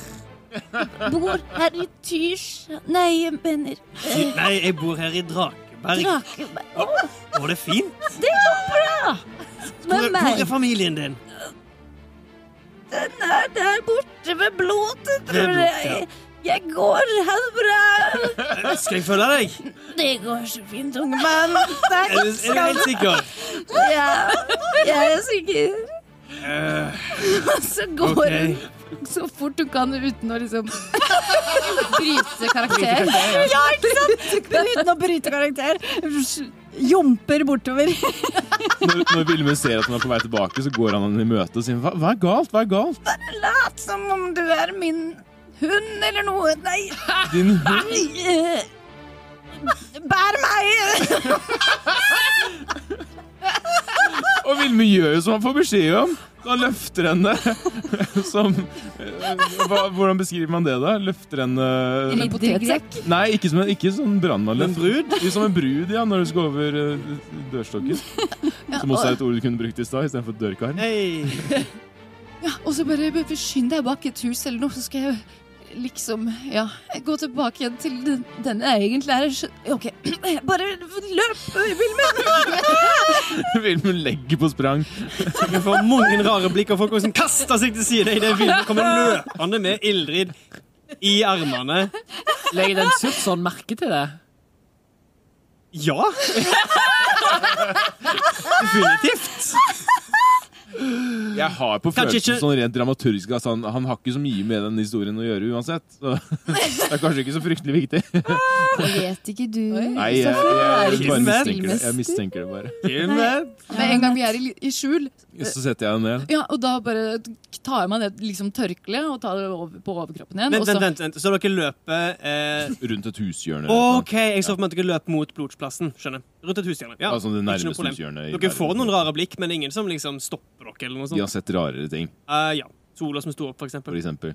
Bor her i Tyrs Nei, jeg mener eh, Nei, jeg bor her i Drakeberg. Drakeberg. Går det fint? Bra! Hvor, hvor er familien din? Den er der borte ved blodet, tror jeg. Jeg går herfra. bra. Skal jeg følge deg? Det går så fint, unge mann. Er du, er du helt sikker? Ja, jeg er sikker. Uh, Så går okay. hun så fort hun kan uten å liksom bryte karakter. Ja, ikke sant? Uten å bryte karakter. Jomper bortover. Når, når Vilmund ser at han er på vei tilbake, så går han han i møte og sier hva, hva er galt? Hva er galt? Lat som om du er min hund eller noe. Nei, Din hund? nei. Bær meg! Og Vilmund gjør jo som han får beskjed om. Han løfter henne som eh, hva, Hvordan beskriver man det, da? Løfter henne En potetsekk. Nei, ikke som en, ikke sånn En brud? Som en brud, ja, når du skal over eh, dørstokken. Som også er et ord du kunne brukt i stad, istedenfor dørkarm. Hey. Ja, og så bare bare skynd deg bak et hus eller noe, så skal jeg liksom Ja, gå tilbake igjen til den, den jeg egentlig er. OK, bare løp, Vilmund! Vilmund legger på sprang. Vi får mange rare blikk av folk som kaster seg til side i det filmen. Kommer løpende med Ildrid i armene. Legger den sånn merke til det? Ja! Definitivt. Jeg har på følelsen ikke- sånn rent dramaturgisk altså han, han har ikke så mye med den historien å gjøre uansett. Så det er kanskje ikke så fryktelig viktig. Vet ikke du. Nei, jeg, jeg, jeg, mistenker det. Jeg mistenker det bare. Filmen. Med en gang vi er i, i skjul, Så setter jeg den ned. ja, og da bare tar jeg meg ned liksom tørkleet og tar det over, på overkroppen igjen. Så- vent, vent, vent. Så dere løper eh, Rundt et hushjørne. OK, jeg så for meg at dere løp mot blodsplassen. Skjønner. Rundt et hushjørne. Ja, Altså det nærmeste hushjørnet. Dere får noen rare blikk, men ingen som liksom stopper dere. eller noe De har sett rarere ting, Uh, ja. Sola som sto opp, for for eksempel. eksempel.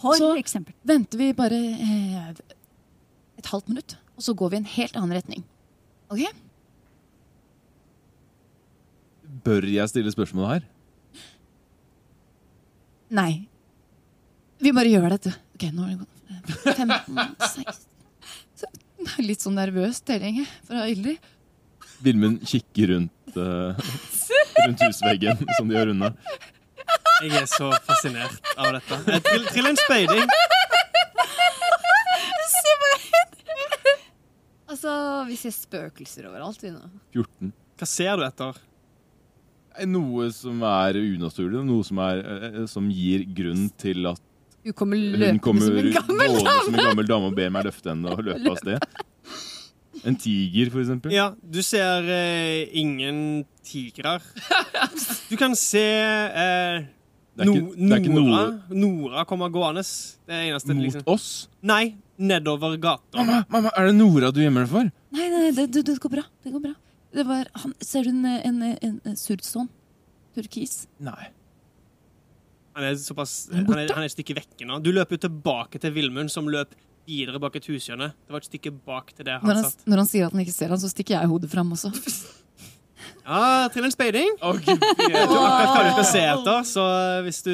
For Så- eksempel. venter vi bare eh, et halvt minutt, og så går vi i en helt annen retning. OK? Bør jeg stille spørsmål her? Nei. Vi bare gjør dette. Ok, nå er det gått 15, 16 så, Litt sånn nervøs deling fra Ildrid. Vilmund kikker rundt, uh, rundt husveggen som de gjør unna. Jeg er så fascinert av dette. Eh, Trill, trill en speiding. Altså, vi ser spøkelser overalt, vi nå. 14. Hva ser du etter? Noe som er unaturlig, noe som, er, eh, som gir grunn til at Hun kommer løpende kommer som en gammel dame. som en gammel dame og ber meg løfte henne og løpe av sted. En tiger, for eksempel. Ja, du ser eh, ingen tigrer. Du kan se eh, Det er ikke, no, det er ikke Nora. Nora kommer gående. Det er eneste mot liksom. oss. Nei, nedover gata. Mamma, mamma, er det Nora du gjemmer deg for? Nei, nei, det, det, det går bra. Det går bra. Det var, han, ser du en, en, en, en surtstånd? Turkis? Nei. Han er såpass han Han er, han er et stykke vekke nå. Du løper jo tilbake til Vilmund, som løp videre bak et hushjørne. Det var et stykke bak til det Når han han, satt. når han sier at han ikke ser han, så stikker jeg hodet fram også. Ja, trill en speiding. Oh, gud, Jeg vet akkurat hva du skal se etter, så hvis du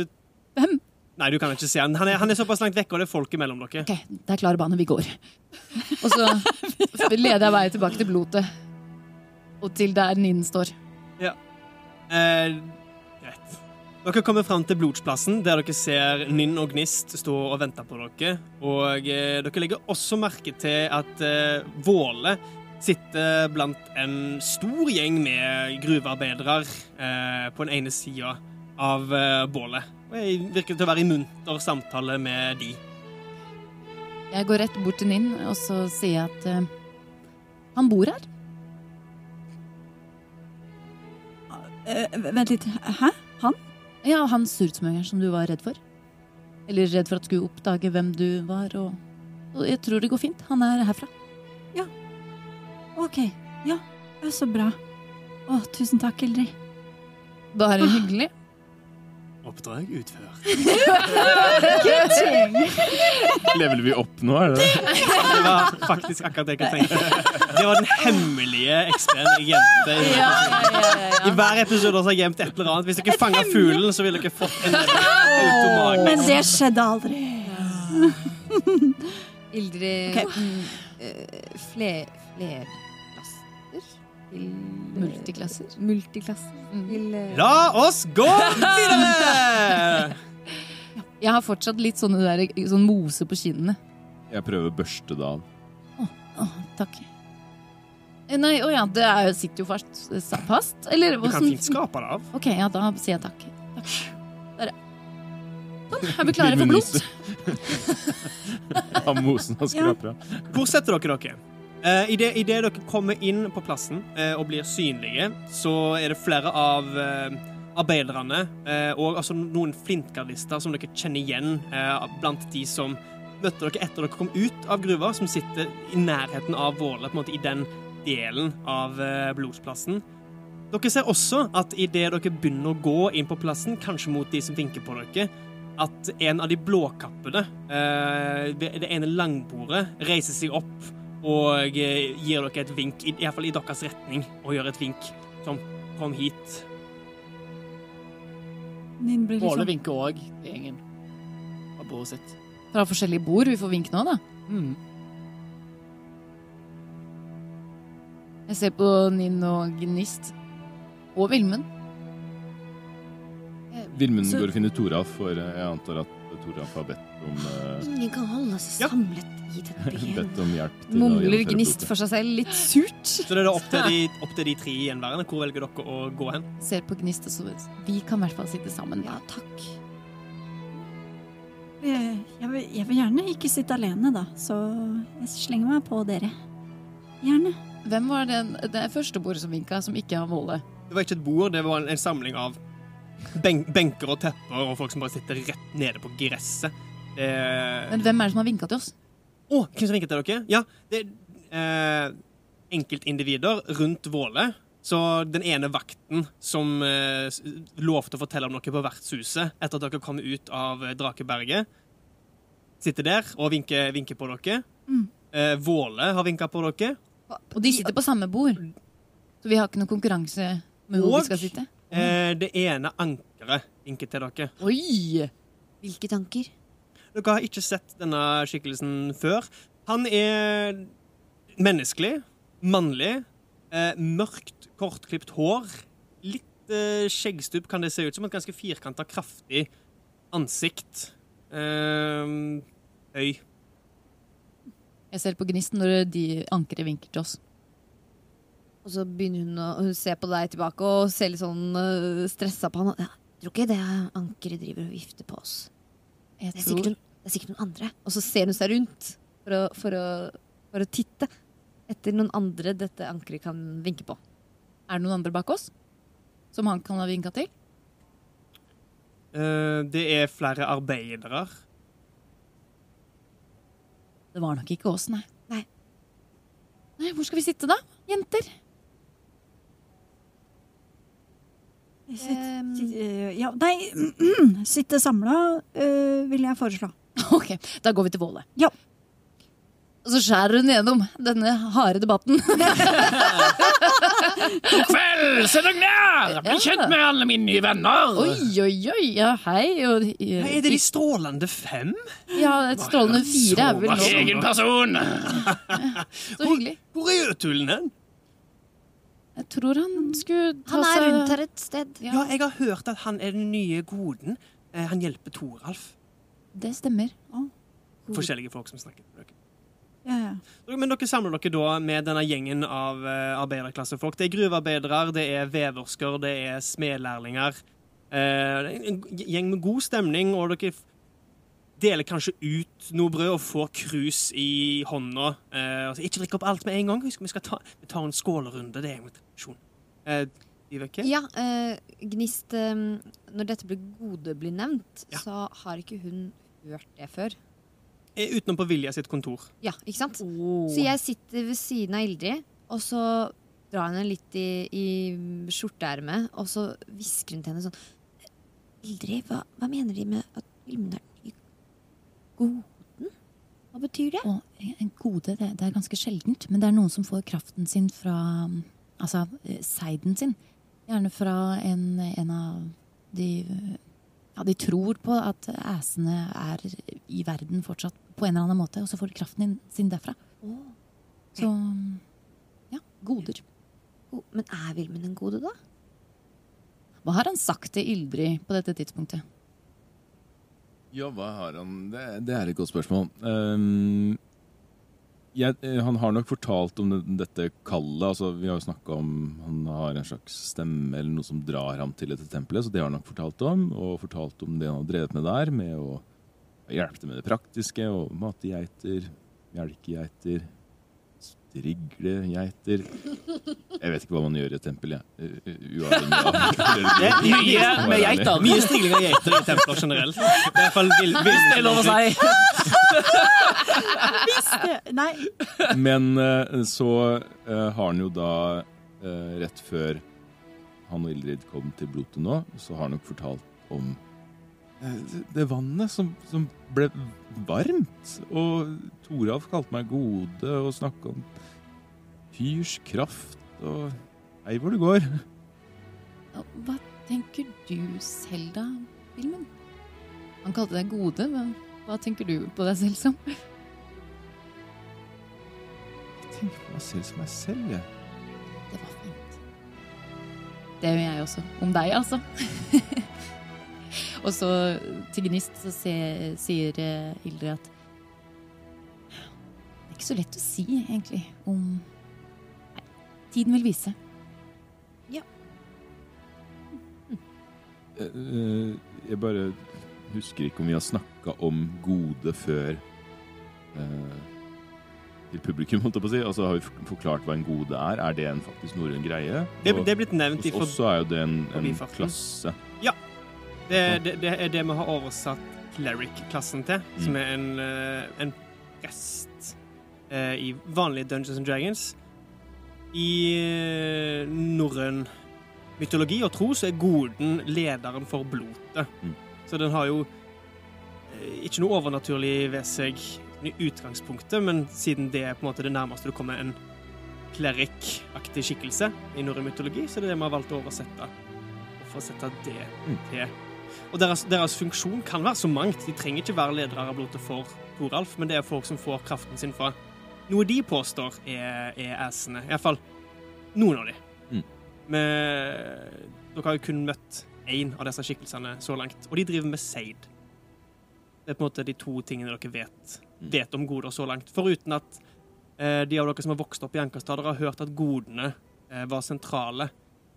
Hvem? Nei, du kan ikke se han. Han er, han er såpass langt vekke, og det er folk imellom dere. Ok, det er klar bane, vi går. Og så leder jeg vei tilbake til blotet. Og til der Ninn står. Ja. Eh, greit. Dere kommer fram til blodsplassen, der dere ser Nynn og Gnist stå og vente på dere. Og eh, dere legger også merke til at eh, Våle sitter blant en stor gjeng med gruvearbeidere eh, på den ene sida av eh, bålet. Og jeg virker til å være i munter samtale med de. Jeg går rett bort til Nynn og så sier jeg at eh, han bor her. Eh, vent litt. Hæ? Han? Ja, han surtsmøgeren som du var redd for. Eller redd for at skulle oppdage hvem du var, og, og jeg tror det går fint. Han er herfra. Ja. Ok. Ja, ja, så bra. Å, tusen takk, Ildrid. Bare hyggelig. Oppdrag utført. Leveler vi opp nå, er det det? Var faktisk akkurat det jeg tenkte. Det var den hemmelige XP-en jeg gjemte. i- I hver episode har jeg gjemt et eller annet. Hvis dere fanga fuglen, så ville dere fått en automat. Men det skjedde aldri. Ildrid okay. mm, eh, fler, flerklasser til Multiklasser. Multiklasser Mm. til eh, La oss gå videre! Jeg har fortsatt litt sånne der, sånn mose på kinnene. Jeg prøver å børste det av. Å, takk. Eh, Nei, å ja, det er, sitter jo fast. fast eller Du kan fint skape det av. Ok, ja, da sier jeg takk. takk. Der, ja. Sånn, er vi klare for blod? Av mosen og skraper av. Hvor setter dere dere? Uh, Idet dere kommer inn på plassen eh, og blir synlige, så er det flere av eh, arbeiderne eh, og altså noen flintgardister som dere kjenner igjen eh, blant de som møtte dere etter dere kom ut av gruva, som sitter i nærheten av Våle, på en måte i den delen av eh, blodsplassen. Dere ser også at idet dere begynner å gå inn på plassen, kanskje mot de som vinker på dere, at en av de blåkappede eh, ved det ene langbordet reiser seg opp og eh, gir dere et vink, i, i hvert fall i deres retning, og gjør et vink som 'kom hit'. Liksom... Åle vinker òg til gjengen fra bordet sitt. Fra forskjellige bord. Vi får vink nå, da. Mm. Jeg ser på Ninn og Gnist. Og Vilmund. Vilmund Så- går og finner Toralf, for jeg antar at Toralf har bedt om, uh, Ingen kan holde seg Ja. samlet i denne byen. bedt om hjelp til Mumler Gnist for seg selv, litt surt. Så det er opp til de, opp til de tre gjenværende. Hvor velger dere å gå hen? Ser på Gnist, og så Vi kan i hvert fall sitte sammen. Ja, takk. Eh, jeg vil, jeg vil gjerne ikke sitte alene, da, så jeg slenger meg på dere. Gjerne. Hvem var den, det første bordet som vinka, som ikke har målet? Det var ikke et bord, det var en, en samling av ben benker og tepper og folk som bare sitter rett nede på gresset. Det Men hvem er det som har vinka til oss? Å, hvem som vinka til dere? Ja, det er eh, enkeltindivider rundt Våle. Så den ene vakten som eh, lovte å fortelle om noe på vertshuset etter at dere kom ut av eh, Drakeberget, sitter der og vinker, vinker på dere. Mm. Eh, Våle har vinka på dere. Og de sitter på samme bord. Så vi har ikke noen konkurranse med hvor Og- vi skal sitte. Eh, det ene ankeret vinker til dere. Oi! Hvilke tanker? Dere har ikke sett denne skikkelsen før. Han er menneskelig, mannlig, eh, mørkt, kortklipt hår. Litt eh, skjeggstubb kan det se ut som. Et ganske firkanta, kraftig ansikt. Eh, høy. Jeg ser på gnisten når de ankeret vinker til oss. Og så begynner hun å hun ser på deg tilbake og ser litt sånn uh, stressa på han. Ja, jeg tror ikke det ankeret driver og vifter på oss. Jeg Det er sikkert, tror noen, det er sikkert noen andre. Og så ser hun seg rundt for å, for å, for å titte etter noen andre dette ankeret kan vinke på. Er det noen andre bak oss som han kan ha vinka til? Eh, det er flere arbeidere. Det var nok ikke oss, nei. Nei. Nei, Hvor skal vi sitte, da? Jenter? Sitt, Ehm. eh, ja, nei, sitte samla vil jeg foreslå. Ok, da går vi til Våle. Ja. Og så skjærer hun gjennom denne harde debatten. God kveld! Se dere ned! Bli kjent med alle mine nye venner. Oi, oi, oi. Ja, hei. Og, Hva er det de strålende fem? ja, et strålende fire er vel nå. egen person. Så hyggelig. Hvor er Jøtulen hen? Tror han skulle ta Han er seg rundt her et sted. Ja, Ja, jeg har hørt at han er den nye goden. Eh, Han hjelper Toralf. det stemmer. Forskjellige folk som snakker med dere. Ja, ja. Men dere samler dere da med denne gjengen av eh, arbeiderklassefolk. Det er gruvearbeidere, det er veversker, det er smedlærlinger. Eh, en gjeng med god stemning, og dere deler kanskje ut noe brød og får krus i hånda. Eh, altså, ikke drikk opp alt med en gang. Husk, vi skal ta, vi tar en skålerunde. Det er en tradisjon. Eh, Vibeke? Ja, eh, Gnist eh, Når dette blir gode blir nevnt, Ja. så har ikke hun hørt det før. Eh, Utenom på Vilja sitt kontor. Ja, ikke sant? Oh. Så jeg sitter ved siden av Ildrid, og så drar hun henne litt i, i skjorteermet, og så hvisker hun til henne sånn Ildrid, hva, hva mener de med at filmen er goden? Hva betyr det? Og en gode, det, det er ganske sjeldent, men det er noen som får kraften sin fra Altså eh, seiden sin. Gjerne fra en, en av de Ja, de tror på at æsene er i verden fortsatt på en eller annen måte, og så får de kraften sin derfra. Så ja, goder. Oh, men er Vilmund en gode, da? Hva har han sagt til Ildrid på dette tidspunktet? Ja, hva har han Det, det er et godt spørsmål. Um, jeg, eh, han har nok fortalt om det, dette kallet. Altså, vi har jo snakka om han har en slags stemme eller noe som drar ham til dette tempelet, så det har han nok fortalt om. Og fortalt om det han har drevet med der, med å hjelpe til med det praktiske. Og mate geiter, melke geiter, strigle geiter Jeg vet ikke hva man gjør i et tempel, jeg. Eh, Uavhengig av religion. Mye med geiter. Mye strigling av geiter i templer generelt. I hvert fall vil, vil, Det er lov å si. Det- Nei, Men eh, så eh, har han jo da, eh, rett før han og Ildrid kom til blotet nå, så har han nok fortalt om eh, det- det vannet som, som ble varmt. Og Toralf kalte meg gode og snakka om fyrs kraft og Hei hvor det går. Hva tenker du selv da, Vilmund? Han kalte deg gode, men hva tenker du på deg selv som? Jeg tenker på meg selv som meg selv, jeg. Det var fint. Det gjør jeg også. Om deg, altså. og så til Gnist så se, sier Hildre Ildrid at Det er ikke så lett å si, egentlig, om Nei, tiden vil vise. Ja. eh, Jeg bare husker ikke om vi har snakka om gode før eh, til publikum, holdt jeg på å si. Altså Har vi forklart hva en gode er? Er det en faktisk norrøn greie? det, det er blitt nevnt i hos oss så er jo det en, en klasse. klasse. Det, det, det er det vi har oversatt cleric-klassen til, Mm. som er en, eh, en prest eh, i vanlige Dungeons and Dragons. I eh, norrøn mytologi og tro så er goden lederen for blotet. Mm. Så den har jo eh, ikke noe overnaturlig ved seg i utgangspunktet, men siden det er på en måte det nærmeste du kommer en cleric-aktig skikkelse i norrøn mytologi, så det er det vi har valgt å oversette. Og få sette det Mm. til. Og deres, deres funksjon kan være så mangt. De trenger ikke være ledere av blodet for Toralf, men det er folk som får kraften sin fra noe de påstår er, er assene. Iallfall noen av de. Mm. Men dere har jo kun møtt én av disse skikkelsene så langt, og de driver med seid. Det er på en måte de to tingene dere vet, Mm. vet om goder så langt. Foruten at eh, de av dere som har vokst opp i Ankerstad, har hørt at godene eh, var sentrale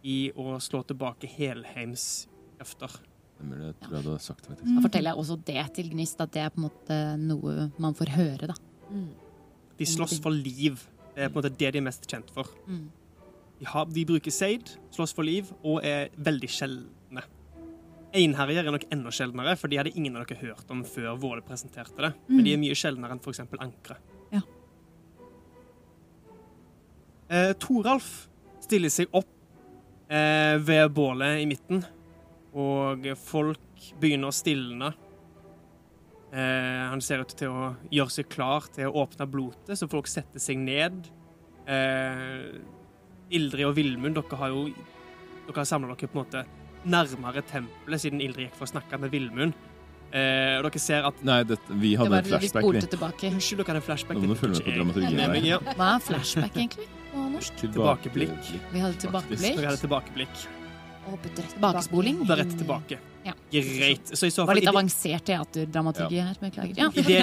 i å slå tilbake Helheims krefter. Stemmer det, tror jeg du har sagt, faktisk. Da forteller jeg også det til Gnist, at det er på en måte noe man får høre, da. Mm. De slåss for liv Det er på en måte det de er mest kjent for. Mm. De, har, de bruker seid, slåss for liv, og er veldig sjeldne. Einherjer er nok enda sjeldnere, for de hadde ingen av dere hørt om før Våle presenterte det. Men de er mye sjeldnere enn f.eks. ankre. Ja. Eh, Toralf stiller seg opp eh, ved bålet i midten, og folk begynner å stilne. Eh, han ser ut til å gjøre seg klar til å åpne blotet, så folk setter seg ned. Eh, Ildrid og Vilmund, dere har jo dere har samla dere på en måte nærmere tempelet, siden Ildrid gikk for å snakke med Vilmund. Eh, og dere ser at Nei, dette, vi hadde en flashback, vi. tilbake. Unnskyld, dere hadde en flashback. Nå må du følge med på dramaturgien ja. Hva er flashback, egentlig? På norsk? Tilbakeblikk. Vi hadde tilbakeblikk. Dere hadde tilbakeblikk. Hoppet rett Tilbakespoling. Hoppe rett tilbake. Ja. Greit. Så i så Det var litt avansert teaterdramaturgi her. Beklager. Ja. I det,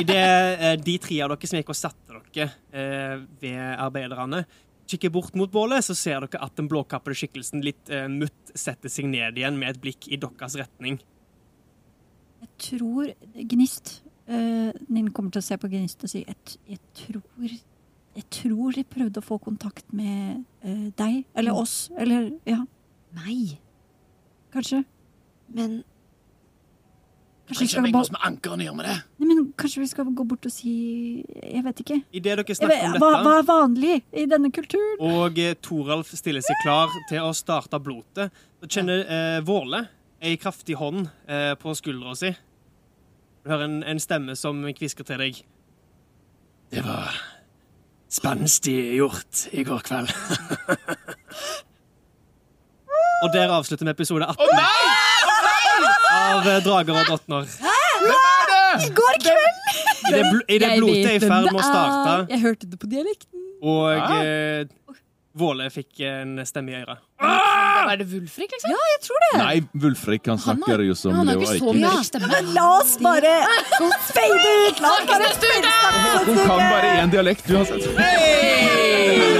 i det eh, de tre av dere som gikk og satte dere eh, ved arbeiderne, kikker bort mot bålet, så ser dere at den blåkappede skikkelsen litt eh, mutt setter seg ned igjen med et blikk i deres retning. Jeg tror Gnist uh, Ninn kommer til å se på Gnist og si jeg, jeg tror Jeg tror de prøvde å få kontakt med eh, deg. Eller Mm. oss. Eller ja, Nei, kanskje. men Kanskje vi, skal oss med ankeren og gjøre med det. Nei, men kanskje vi skal gå bort og si Jeg vet ikke. I det dere snakker vet, om dette hva er vanlig i denne kulturen? Og eh, Toralf stiller seg klar til å starte blotet. Så kjenner eh, Våle ei kraftig hånd eh, på skuldra si. Du hører en, en stemme som kvisker til deg. Det var spenstig gjort i går kveld. og der avslutter vi episode 18 av eh, Drager og drottner. I går kveld! I det, bl i det blodet er i ferd med å starte, Jeg hørte det på dialekten. og eh, Våle fikk en stemme i øret. Er det Wulfrik, liksom? Ja, jeg tror det. Nei, Wulfrik han snakker jo som Han har jo ikke så mye mørk stemme. La oss bare fade ut! La oss bare Hun kan bare én dialekt uansett. Hey!